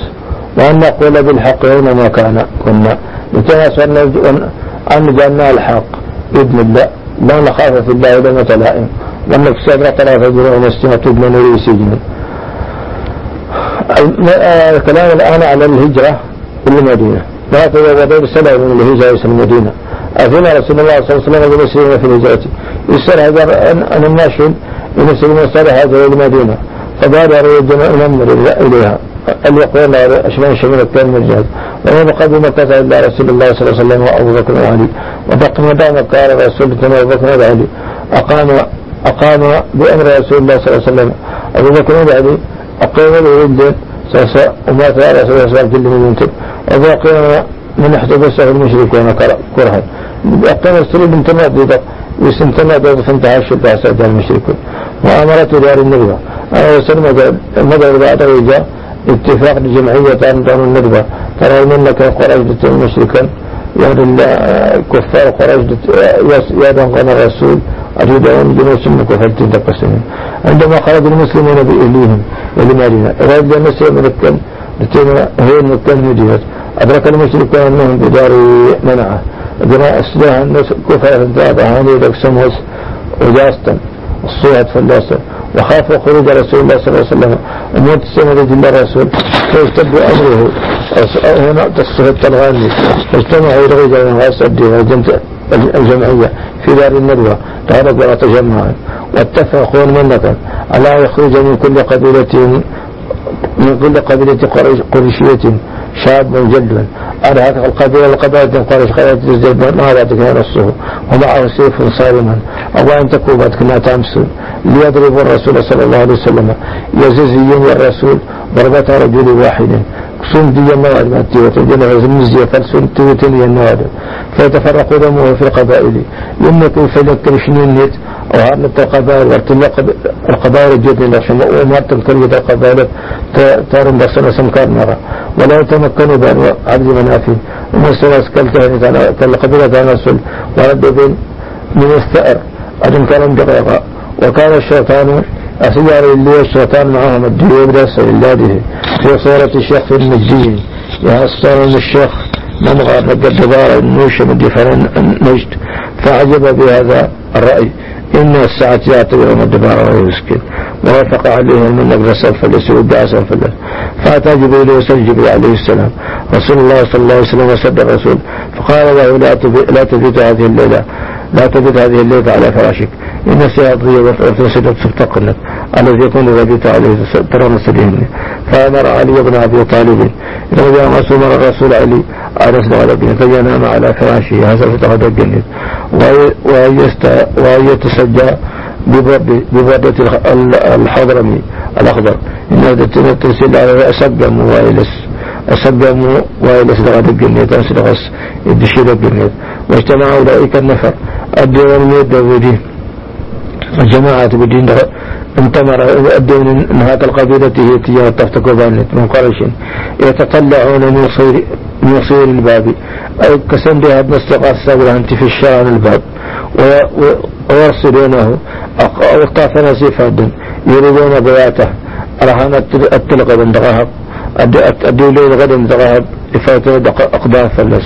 وأن نقول بالحق ما كان كنا. وكان أن جعلنا الحق. بإذن الله. لا نخاف في الله ولا متلائم وأن نكسب ثلاثة جنوب ونستمع من نري سجن الكلام الآن على الهجرة في المدينة. ما تزوجوا بسبب من الهجرة المدينة. أذن رسول الله صلى الله عليه وسلم بمسلمين في الهجرة. يسأل هذا أن الماشي يمسلمون صالح هذا المدينة. فبادر ينمر إليها. أن يقول أشمان شمال الثاني من الجهاد وما قبل مكة إلا رسول الله صلى الله عليه وسلم وأبو بكر وعلي. دام قال رسول الله أبو بكر وعلي. أقام أقام بأمر رسول الله صلى الله عليه وسلم. أبو بكر وعلي أقام الولد ومات على رسول الله صلى الله عليه وسلم وباقي من احتبسه المشركون كرها أقام السلوك من وسنتنا دوض فانتهى الشرطة سعد المشركون. وأمرت دار النبوة. أنا وسلم مدى بعد وجاء اتفاق جمعية دار النبوة. ترى منك قريش المشركا يعني كفار قريش يدعون قال الرسول. أريدون منك وفلتين تقسمين عندما خرج المسلمون بإهليهم ولمالنا أراد نسير ملكا لتنا هي المكان مدينة أدرك المشركون أنهم بدار منعة. جماعة أسلاها الناس كفر انتابع هاني لك سموس وجاستا الصوت فلاسة وخافوا خروج رسول الله صلى الله عليه وسلم. وموت السنة الله الرسول فيشتد أمره. هنا تصفت الغاني فاجتمعوا إلى رجال واسد الجمعية في دار الندوة قالت ولا تجمعا واتفقوا منك على يخرج من كل قبيلة من كل قبيلة قريشية. شاب جلد أرهق القبيلة القبائل قريش قريش تزداد ما كان نصه ومعه سيف صارما أو أن تكوبت كما تمس ليضرب الرسول صلى الله عليه وسلم. يززي الرسول ضربة رجل واحد. سندي النواد ماتي وتجنه زمزي فالسنتي وتلي النواد فيتفرق دمه في القبائل. يمك فلك شنينيت أو هارنت القبائل وارتلق القبائل الجد لشم ومارت الكلمة القبائل تارم بسنا سمكار مرة. ولا يتمكنوا بأن عبد منافي ومسنا سكلتها كالقبيلة تناسل ورد من الثأر أدن كان دقيقة وكان الشيطان أسيار اللي الشيطان معهم الديوب رأس إلاده في صورة شيخ المجدين يهصر الشيخ من غار الدبار النوش من دفرن نجد فعجب بهذا الرأي. إن الساعة يأتي يوم الدبار ويسكن ووافق عليه من نقل الأسود سلف الأسود فأتى جبريل وسجد جبريل عليه السلام. رسول الله صلى الله عليه وسلم وسد الرسول. فقال له لا تبيت هذه الليلة. لا تبت هذه الليلة على فراشك. إن سيضي وتنسد تفتقنك الذي يكون غديت عليه ترى مسلمين فأمر علي بن أبي طالب. إذا مسلم الرسول علي أرسل على ابنه فينام على فراشه. هذا فتغدى الجنة. وأن يتسجى ببردة الحضرمي الأخضر. إنه تنسل على أسقم وايلس أسقم وايلس لغد الجنيت أسرغس الدشير الجنيت واجتمع أولئك النفر. أدوا الميد داودي الجماعة بدين. انتمر. أدوا من هذا القبيلة هي تجاه تفتك بانت من قريش. يتطلعون من صير من صير الباب. أي كسن بها بنستقى السابر أنت في الشارع الباب. ويرسلونه أوقاف نسيفا يريدون بياته. رهان التلقى من دغهب أدي ليل غد دغهب إفاتة أقدام فلس.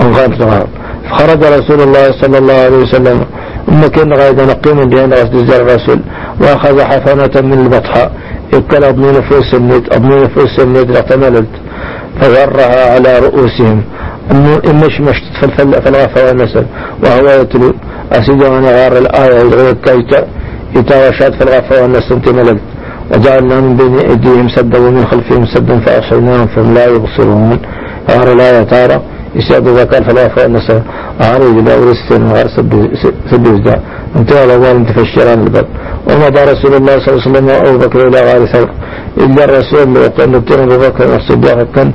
أنغام دغهب فخرج رسول الله صلى الله عليه وسلم. ثم كان غاية نقيم بين غسل الرسول. وأخذ حفنة من البطحاء يبكى أبني نفوس النيت أبني نفوس النيت اعتملت فغرها على رؤوسهم. إمش مشت فالغفة والنسل. وهو يتلو. أسيد وأنا غار الآية. يدغي كيتا. يتاوشات فالغفة والنسل. تملت. وجعلنا من بين أيديهم سدا ومن خلفهم سدا فأغشيناهم فهم لا يبصرون. غار الآية تارى يسأل ذكر فالغفة والنسل أعرض إلى ورستين وغار سد وزداء انتهى الأول الشيران الباب ومضى رسول الله صلى الله عليه وسلم وأبو بكر إلى غار ثور إلا الرسول لو نبتين أبو بكر الصديق كان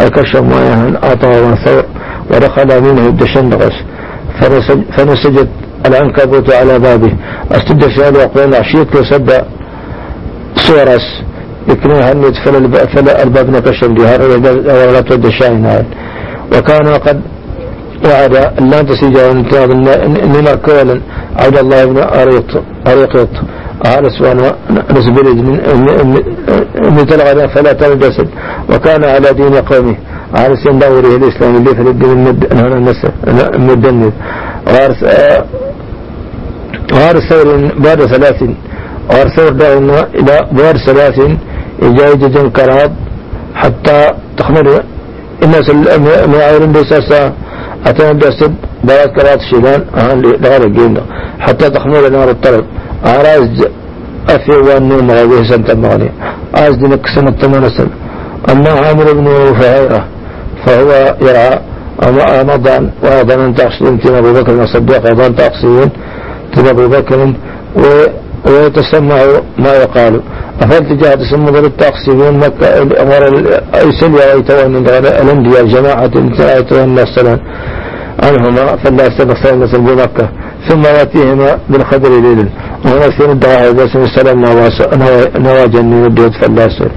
أكشف ما يهن أعطاه ثور ودخل منه الدشندغس فنسجد العنكبوت على بابه. أستد سؤال وقال عشيت لو سد صورس يكنوا هنت فلا, فلا الباب نكشف لها ولا تود الشاهين وكان قد وعد لا تسيج انتهى من كولا. عبد الله بن أريط أريقط على سوان نسبرد من تلغى فلا تلبسد وكان على دين قومه. على سين دوره الإسلام اللي في الدين المدند غار غار ثور بعد ثلاث ثور دعونا إلى بعد ثلاث إجاية كراب حتى تخمر. الناس المعاورين بساسا أتنا سب بلاد كرات شيلان أهان لغار الجيمنا حتى تخمر نار الطلب عراز أفي وانو مغاويه سنة مغني عاز دينك سنة سنة أما عامر بن فهيرة فهو يرعى رمضان وأيضا تقصدون تيم أبو بكر الصديق أيضا تقصدون تيم أبو بكر ويتسمع ما يقال. تسمى ذلك التقصيون مكة أمر أيسليا ويتوان الأنبياء جماعة يتوان السلام عنهما فلا يستغفر مثل بمكة ثم يأتيهما بالخبر ليل ونسين الدعاء باسم السلام نواجا من الدود فلاسل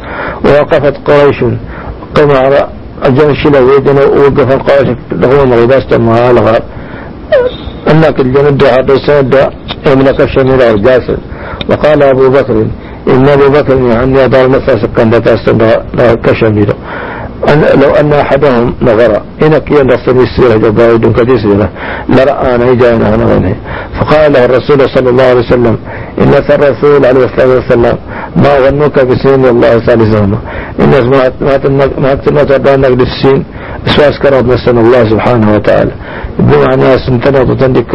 ووقفت قريش قم على الجيش لويدنا ووقف القريش لهم غباسة مهالغا أنك الجند هذا سند يملك الشمير الجاسد وقال أبو بكر إن أبو بكر يعني يدار مثلا سكان لا كشمير أن لو أن أحدهم نظر إنك ينصر السيرة جبائد كثيرة لرأى نيجانا هنا فقال له الرسول صلى الله عليه وسلم إن الرسول عليه الصلاة والسلام ما ظنك بسين الله ثالثهما. إن ما تردانك بالسين اسواس كرات نسأل الله سبحانه وتعالى. بمعنى سنتنا تندك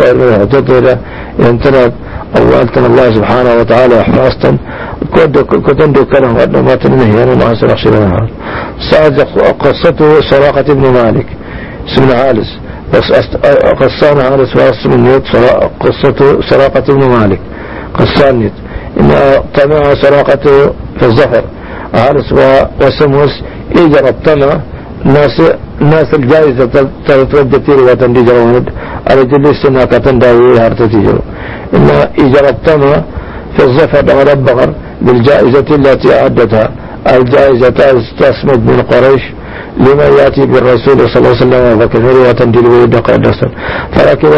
تطير ينتنت أولتنا الله سبحانه وتعالى احفاظتم كنت كلام قد ما تنهي أنا ما سنخشي سأل قصته سراقة ابن مالك. اسم عالس قصان عالس واسم النيت قصته سراقة ابن مالك. قصان نيت إن طمع سراقته في الظفر. عالس وسموس إيجر الطمع ناس الجائزة تتوجه وتندي جروند على جلس سنة كتنداوي هرتتي إن إيجر الطمع في الظفر على البغر بالجائزة التي أعدتها. الجائزة تسمد من قريش لما يأتي بالرسول صلى الله عليه وسلم فكثير وتنجل ويد قدسا فركب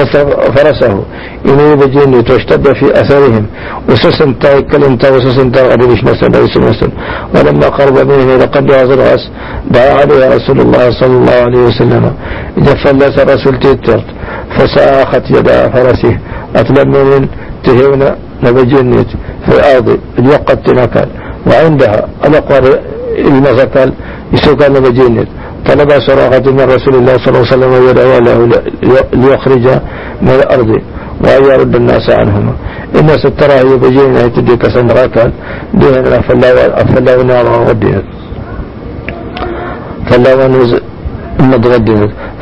فرسه إنه بجيني تشتد في أثرهم. وسسن تا يكلم تا وسسن تا غدرش نسل نسل ولما قرب منه لقد هذا الغس دعا عليه رسول الله صلى الله عليه وسلم. فلس الرسول تيترت. فساخت يدا فرسه. أتلم من تهيونا نبجيني في الأرض الوقت تنكال وعندها الأقوار المزكال يسوق نبجيني طلب سراقة من رسول الله صلى الله عليه وسلم ويدعو له ليخرج من الأرض وأن يرد الناس عنهما. الناس ترى هي بجينا تديك صندغاتا دين أفلا ونار ودينت فلا ونز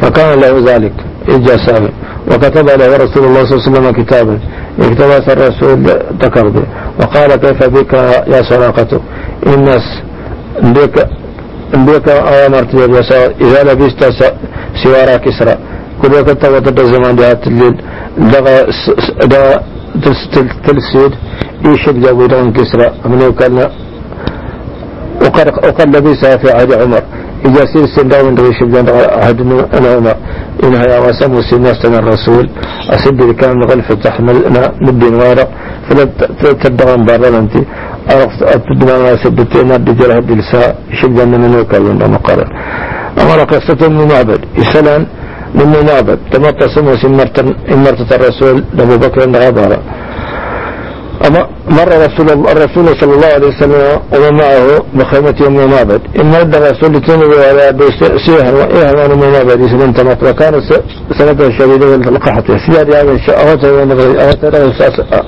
فكان له ذلك. إجا سامي. وكتب له رسول الله صلى الله عليه وسلم كتابا. اقتبس الرسول ذكر به. وقال كيف بك يا سراقة؟ الناس بك بك أمرت إذا لبست سوارا كسرى كل وقت وقت الزمان جاءت الليل دغا دا تلسيد يشب جابوا كسرى من وكان وقد لبسها في عهد عمر إذا سير السنداء من ريش بجان عهد أنا عمر إنها يا وسم سنة الرسول أسد كان غلفة تحملنا مدين وارق فلا تدغن برا أنت جرى هدي لساء يشب جان من وكال من مقرر أمر قصة من معبد إسلام من معبد تمطى سمو سمرت الرسول لأبو بكر عبارة. أما مر رسول الرسول صلى الله عليه وسلم ومن معه بخيمة يوم معبد إما أدى الرسول تنوي على سيها وإيها من معبد يسلم تمط وكان سنة شديدة القحة سياد هذا الشيء أغتر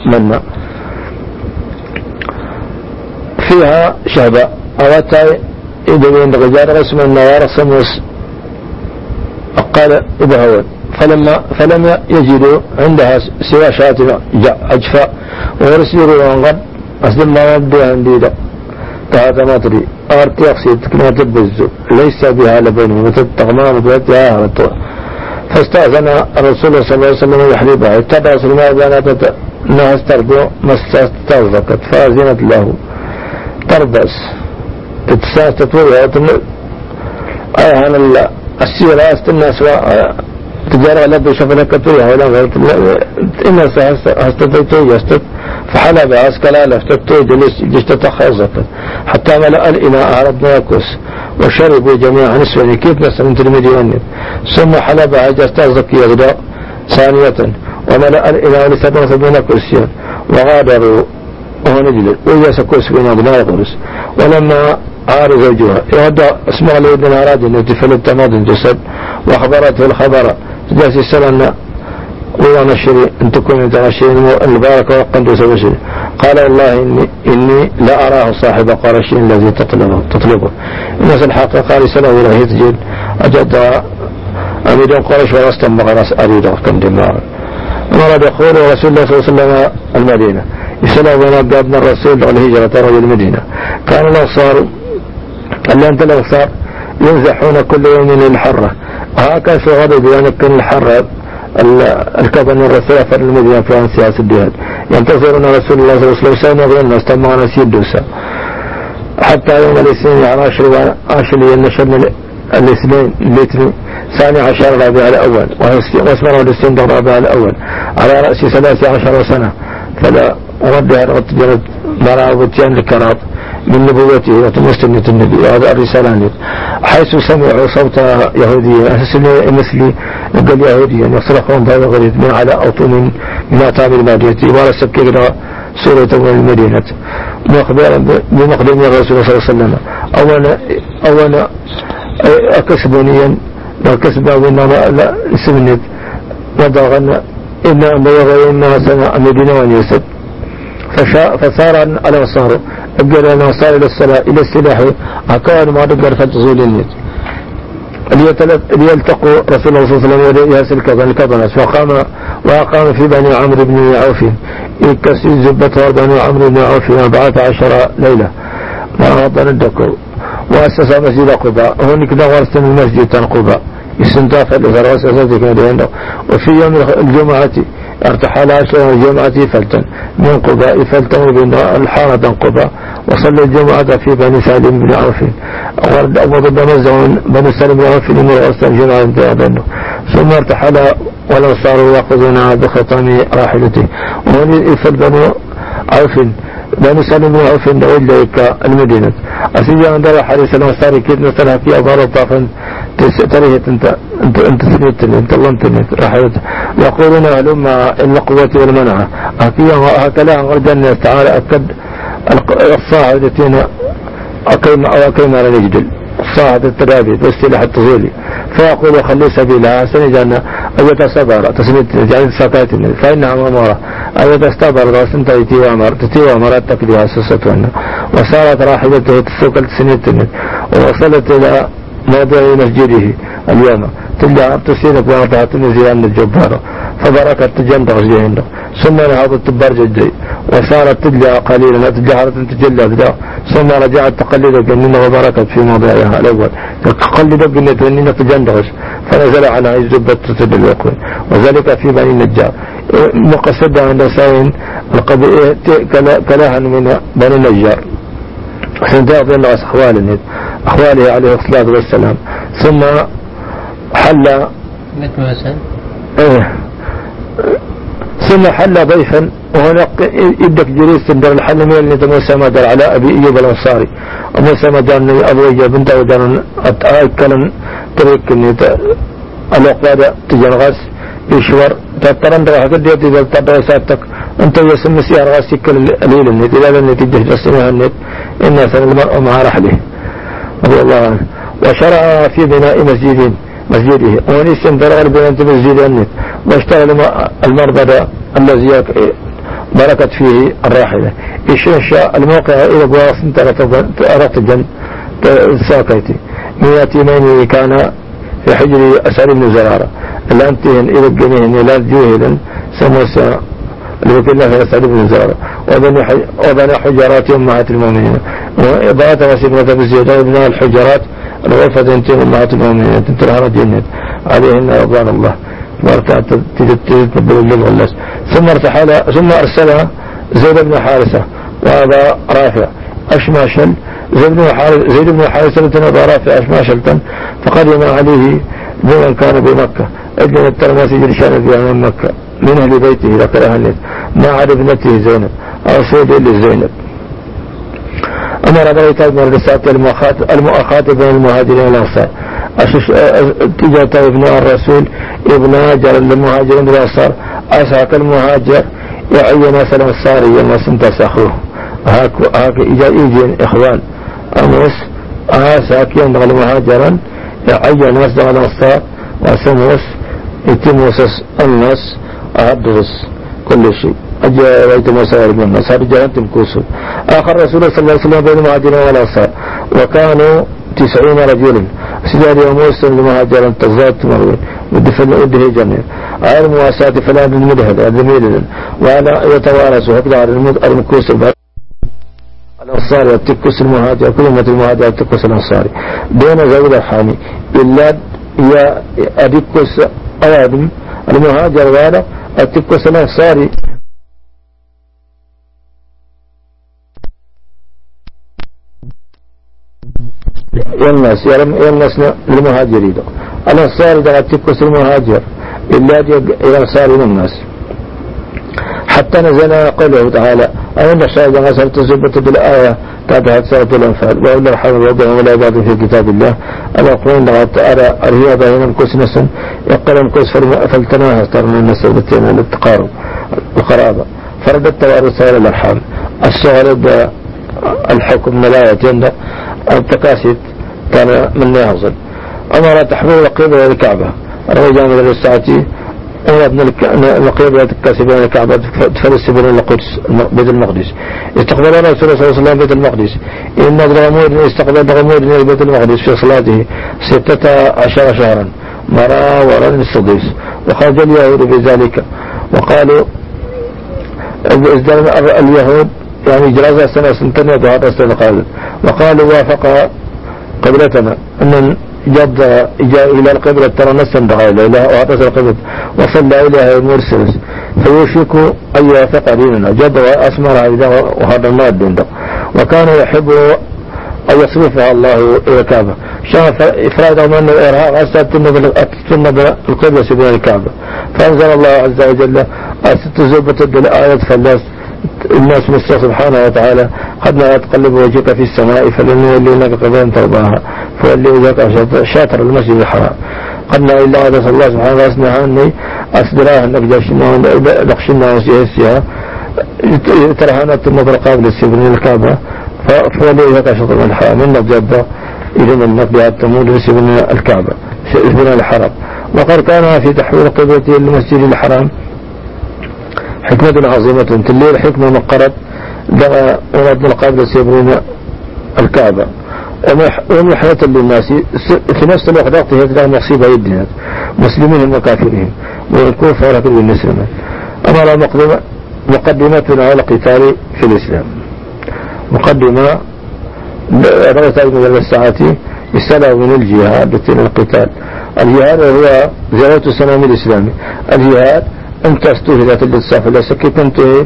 منا فيها شهبة أغتر إذا بين رجال رسم النوار سموس قال إبهوت فلما فلم يجدوا عندها سوى شاة عجفاء ورسلوا وانقد أسلم ما يبدو عندي. هذا ما تري. أرتي أقصد كما تبزو ليس بها لبن وتتغمام بيتها هرتوا فاستأذن الرسول صلى الله عليه وسلم يحلبها. اتبع سلماء بانات انها استرضو ما استرضكت فأذنت له. تربس تتساس تتويها أي هنا السيرة الناس تجارة لا بيشوف لك تطويها ولا غير إن هستطيع يستط فحلب أسكلا لفتت جلس جشت خيزت حتى ملأ الإناء أردنا يكوس وشربوا جميعا نسوة كيف نسى من تلميذ ثم حلب عجزت زكي غداء ثانية. وملأ الإناء لسبعة بين كرسيا وغادروا. وهو نجل وإذا سكوس بين أبناء قرس ولما عار زوجها يودع اسمع لي ابن أراد أن يتفلت تماض جسد وأخبرته الخبر. جالس يسأل ويا نشري أن تكون أنت نشري المبارك وقندوس بشري قال والله إني, إني لا أراه صاحب قرش الذي تطلبه. تطلبه الناس الحقيقة قال سلام إلى تجد أجد أريد قرش ورستم بغرس أريد كم دماغ أمر يقول رسول الله صلى الله عليه وسلم المدينة. ونبدأ ابن الرسول الهجرة رجل المدينة. كان الأنصار اللي أنت الأنصار ينزحون كل يوم الحرة. وهكذا في غضب يمكن الحرة الكبن الرسول في المدينة سياسة الجهاد. ينتظرون رسول الله صلى الله عليه وسلم يغير الناس تم نسيد دوسا. حتى يوم الاثنين على عشر عشر ينشرنا الاثنين الاثنين. ثاني عشر ربيع الأول. واسمر الاثنين ربيع الأول. على رأس ثلاث عشر سنة. فلا رتبت براءة الكراب من نبوته وتمسنة النبي وهذا الرسالة حيث سمعوا صوت يهوديا مثلي قال يهوديا يصرخون ذا غريب من على أوطن من أطاب المدينة ورسب كذا سورة من المدينة بمقدم الرسول صلى الله عليه وسلم أولا أولا أكسبونيا وكسب وإنما لا سمنت وضغن إن أمبيغ إنها سنة المدينة ونيسد فصار الأنصار أجر الأنصار إلى الصلاة إلى السلاح أكان ما دقر فتزول النت ليلتقوا رسول الله صلى الله عليه وسلم ياسر كذا الكبنس وقام وأقام في بني عمرو بن عوف. يكسي زبته بني عمرو بن عوف أربعة عشر ليلة. ما غضن الدكو وأسس مسجد قباء. هناك دغرت من مسجد قباء. يسنتاف الفراس أساسي كان وفي يوم الجمعة ارتحل عشر الجمعة فلتن من قباء فلتن بين الحارة قباء وصلى الجمعة في بني سالم بن عوف. وضد نزع بني سالم بن عوف من أرسل الجمعة ثم ارتحل والأنصار يأخذون بخطام راحلته. ومن بنو عوف بني سالم بن عوف إليك المدينة. أسيجا عند حريص الأنصار كيد نصرها في أبار طافا تريهت انت انت أنت سنيتني أنت أنت راحلته يقولون هلما القوة والمنعة أكيا وهكذا غرجا تعالى أكد الصاعد التي أقيم أو أقيم على نجدل الصاعد الترابي والسلاح التزولي فيقول خلي سبيلها سنجانا أية صبر تسميت جعل ساقات فإنها مأمورة. أية استبر. وسنت تي وأمر. تتي وأمرت تكلها سستونا وصارت راحلته تسوكل سنتين ووصلت إلى موضع مسجده اليوم. تلقى تسينك وأرضها تنزي أن الجبار. فبركت تجندغ جهنم ثم نهضت برجدي وصارت تجلى قليلا. تجهرت تجلى ثم رجعت تقلد جنين وبركت في موضعها الأول. تقلد تنين تجندغش فنزل عنها الزبة تسد الوقوي وذلك في بني النجار. مقصد عند ساين كلاها من بني النجار. عشان تعرف أن أخواله أخواله عليه الصلاة والسلام. ثم حل إيه. ثم حل ضيفا وهنا يدك جريس تندر الحل من اللي موسى ما دار على أبي أيوب الأنصاري. وموسى ما دار أبو أيوب بنت أو دار أتكلم تريك إني الأقواد تجنغاس يشور تترن دغه هغه دې دې تدري ساتك انت يسمى سيار غاسي كل قليل النت إلى ان تجه جسمها النت. سن المرء مع رحله رضي الله عنه. وشرع في بناء مسجد مسجده. ونسم سندر بناء مسجد النت واشتغل المربد الذي بركت فيه الراحلة. شاء الموقع إلى الجن ساكيتي مئة من كان في حجر أسعد بن زرارة. الأنتين إلى الجميع لا جوهلا سموسا لذلك الله في أسعد بن زرارة وبنى حجرات أمهات المؤمنين وإضاءة وسكنة بزيادة وبناء الحجرات الغرفة انتين أمهات المؤمنين تنتلها جنة عليهن رضوان الله. تتبدل الليل والناس. ثم ارتحل ثم أرسل زيد بن حارثة وهذا رافع أشماشل زيد بن حارث زيد بن حارثة ضرب في أشماشلة فقدم عليه بمن كان بمكة. ابن الترمسي جلشان في مكة. من أهل بيته ذكر أهل عاد ابنته زينب أو سيد لزينب أمر من الرسالة المؤخاة بين المهاجرين والأنصار تجاه ابن الرسول ابن هاجر المهاجرين والأنصار أسعك المهاجر يعين سلم الصاري يوم سنتس أخوه هاك هاك إجا إيجين إخوان. أمس آساك ينبغل مهاجرا يعين دغل الصار وسموس يتموسس الناس أهدرس كل شيء. أجا بيت موسى ورب الناس. جهنم تمكوسو آخر رسول الله صلى الله عليه وسلم بين المهاجرين والأنصار. وكانوا تسعين رجلا. سجاد يوم وسلم المهاجرا تزاد مروين ودفن وده جنة على المواساة فلا بالمدهد هذا وعلى يتوارث هكذا المكوس الأنصاري والتكس المهاجر كل أمة المهاجر والتكس الأنصاري دون زوج الحامي. إلا يا أدكس أوادم المهاجر وأنا التكس الأنصاري يلناس يلناس المهاجرين الأنصاري ده التكس المهاجر إلا الأنصاري الناس. حتى نزل قوله تعالى أين شاهد غسل تزبت بالآية تابعت سورة الأنفال وإلا الحمد وضع ولا بعض في كتاب الله. أنا أقول لغت أرى الرياضة الكوس نسا يقل الكوس فلتناها ترمي النسا بالتين التقارب. القرابة. فرد التوارث إلى الأرحام. الشغل الحكم ملاية جنة التكاسيت كان من يحصل أمر تحمل قيمة الكعبة روى جامع الساعتي ابن القيم الكاسبين الكعبة تفلسفون القدس بيت المقدس. استقبل رسول الله صلى الله عليه وسلم بيت المقدس. إن غمود استقبل غمود بيت المقدس في صلاته ستة عشر شهرا. مرى ورد السديس وخرج اليهود بذلك. وقالوا ازداد اليهود يعني جرازة سنة سنتين وهذا قال. وقالوا وافق قبلتنا أن جد جاء إلى القبلة ترى نسا دعا إليها وأعطس القبلة. وصلى إليها المرسل فيوشك أن يوافق ديننا جد وأسمر وهذا ما الدين وكان يحب أن يصرفها الله إلى الكعبة. شاف إفراد من الإرهاق أسد تنب القبلة سبيل الكعبة. فأنزل الله عز وجل أسد زوبة الآية فلاس الناس مستر سبحانه وتعالى. قد لا تقلب وجهك في السماء فلنولينك قبلا ترضاها. فولي وجهك شاطر المسجد الحرام. قد لا إلا هذا الله سبحانه وتعالى عني أصدراها أنك جاشنا نقشنا وسيهسها ترهانة النظر قابل السبن الكعبة. فولي وجهك شاطر الحرام. من جدة إذن النقل التمود لسبن الكعبة. سبن الحرام. وقد كان في تحويل قبلة المسجد الحرام حكمة عظيمة. تليل حكمة مقرد دغى ورد القابل سيبرون الكعبة. ومحنة للناس في نفس الوقت هكذا نصيب يدنا مسلمين وكافرين ويكون فرق بالنسبة أمر مقدمة مقدمة على القتال في الإسلام. مقدمة رغت من الساعة السلام من الجهاد التي القتال. الجهاد هو زيارة السلام الإسلامي الجهاد أنت استهدت للصف لا سكت تنتهي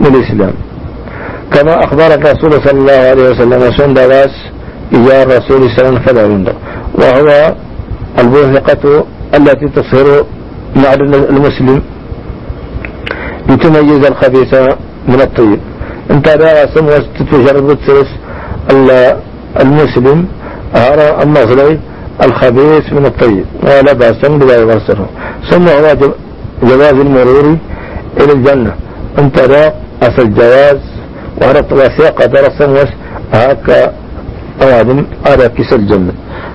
من الإسلام. كما أخبر الرسول صلى الله عليه وسلم سند إياه الرسول صلى الله عليه وسلم وهو البوثقة التي تصهر معدن المسلم لتميز الخبيث من الطيب. انت لا سم تجرب تسوس المسلم أرى المغلي الخبيث من الطيب. ولا بأس بلا يغسره ثم هو جواز المرور إلى الجنة. انت لا أصل الجواز وعرفت وثيقة وش هكا أوادم على كيس الجنة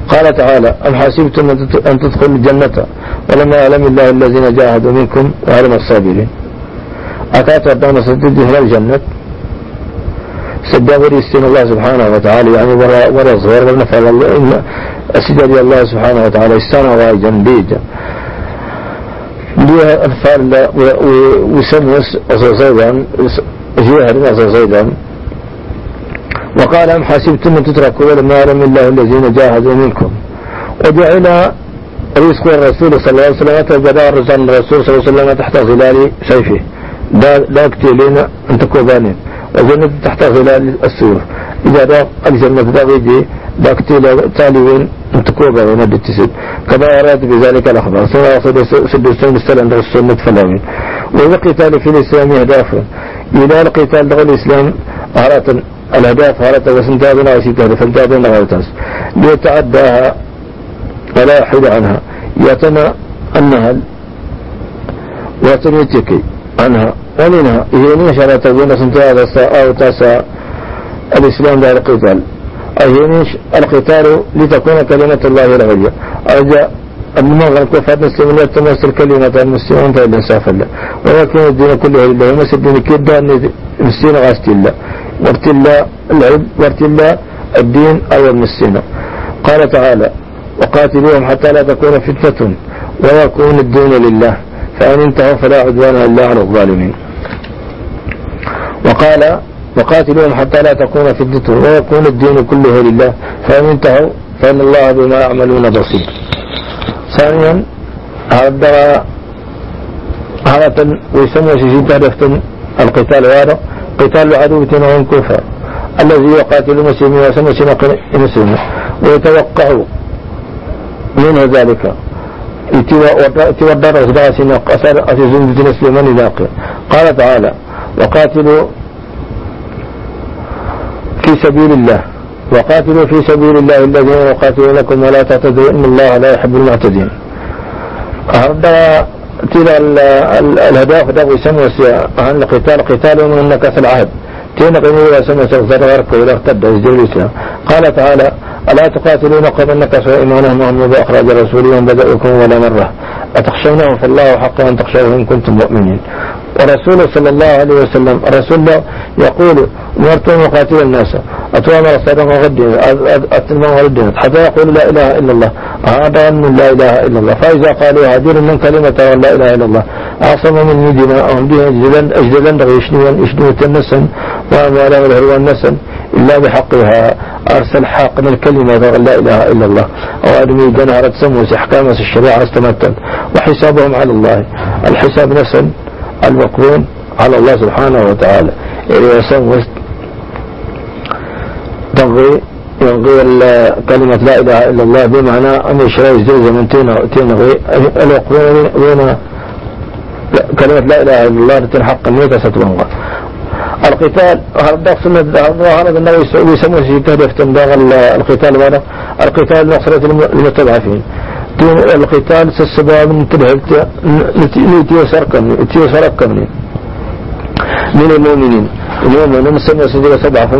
قال تعالى أم حسبتم أن تدخلوا الجنة؟ ولما يعلم الله الذين جاهدوا منكم وعلم الصابرين. أكات ربنا سدد هنا الجنة؟ سدابر يستين الله سبحانه وتعالى يعني ورا ورا صغير ونفعل الله أسجد الله سبحانه وتعالى استانا وايجا بيجا ليه أنفال وسموس أصوصيدا جهر أصوصيدا وقال أم حسبتم أن تتركوا ولما يعلم الله الذين جاهدوا منكم وجعل رزق الرسول صلى الله عليه وسلم تجدار الرسول صلى الله عليه وسلم تحت ظلال سيفه. لا كتيلين أن تكوبانين وجنة تحت ظلال السور إذا دا الجنة دا غيجي دا كتيل تاليين أن تكوبانين التسد كما أراد بذلك الأخبار. ثم أخذ سدستون السلام دا السنة فلاوين وإذا قتال في الإسلام أهدافه إذا القتال دغ الإسلام أهرات الأهداف أهرات وسنتابنا وسيتهدف فانتابنا غلطاس ليتعداها ولا يحيد عنها. يتنا النهل وتنيتكي عنها. ومنها هي شرع تقول سنتها أو تاسع الإسلام دار القتال. أهينيش القتال لتكون كلمة الله العليا أرجى المغرب كفار المسلمين تمثل كلمة المسلمين إنصاف الله. ولكن الدين كله لله ومس الدين كده أن المسلمين غاست الله؟ الله العلم الله الدين أو المسلمين قال تعالى وقاتلوهم حتى لا تكون فتنة ويكون الدين لله فإن انتهوا فلا عدوان إلا على الظالمين. وقال وقاتلوهم حتى لا تكون فتنة ويكون الدين كله لله فإن انتهوا فإن الله بما يعملون بصير. ثانيا هذا هذا ويسمى سيسيد هدفة القتال هذا قتال العدو وهم كفر الذي يقاتل المسلمين ويسمى سنة المسلمين ويتوقع منه ذلك. اتودر أسباسنا قصر أتزن بتنسلمان لاقي قال تعالى وقاتلوا في سبيل الله وقاتلوا في سبيل الله الذين يقاتلونكم ولا تعتدوا إن الله لا يحب المعتدين. هذا تلا الهداف ده يسمى عن القتال. قتال من نكث العهد. تين قيمة يسمى سغزر ورك ولا ارتد الإسلام قال تعالى ألا تقاتلون قوم نكثوا إيمانهم وهم بأخراج رسولهم بدأوكم ولا مرة. أتخشونهم فالله حق أن تخشوه إن كنتم مؤمنين. ورسوله صلى الله عليه وسلم رسول الله يقول مرت مقاتل الناس. أتوامر الصدق غدين أتلمان غدين حتى يقول لا إله إلا الله. هذا من لا إله إلا الله. فإذا قالوا هدير من كلمة لا إله إلا الله أعصم من دماءهم به أجدلن يشنون يشنون النسن وأموالهم الهروان النسن إلا بحقها. أرسل من الكلمة لا إله إلا الله. أو أدمي جنهرة سموس أحكام الشريعة استمتن. وحسابهم على الله. الحساب نسن. المقرون على الله سبحانه وتعالى. إذا سموس تنغي ينغي كلمة لا إله إلا الله بمعنى أن يشري زي من تنغي المقرون بين كلمة لا إله إلا الله تنحق الميتة ستبنغى القتال هذا سنة هذا النبي يسموه شيء تهدف تنبغ القتال هذا القتال نصرة المستضعفين القتال سبب من سركم نتي سركم من المؤمنين. المؤمنين سموا سنة سبعة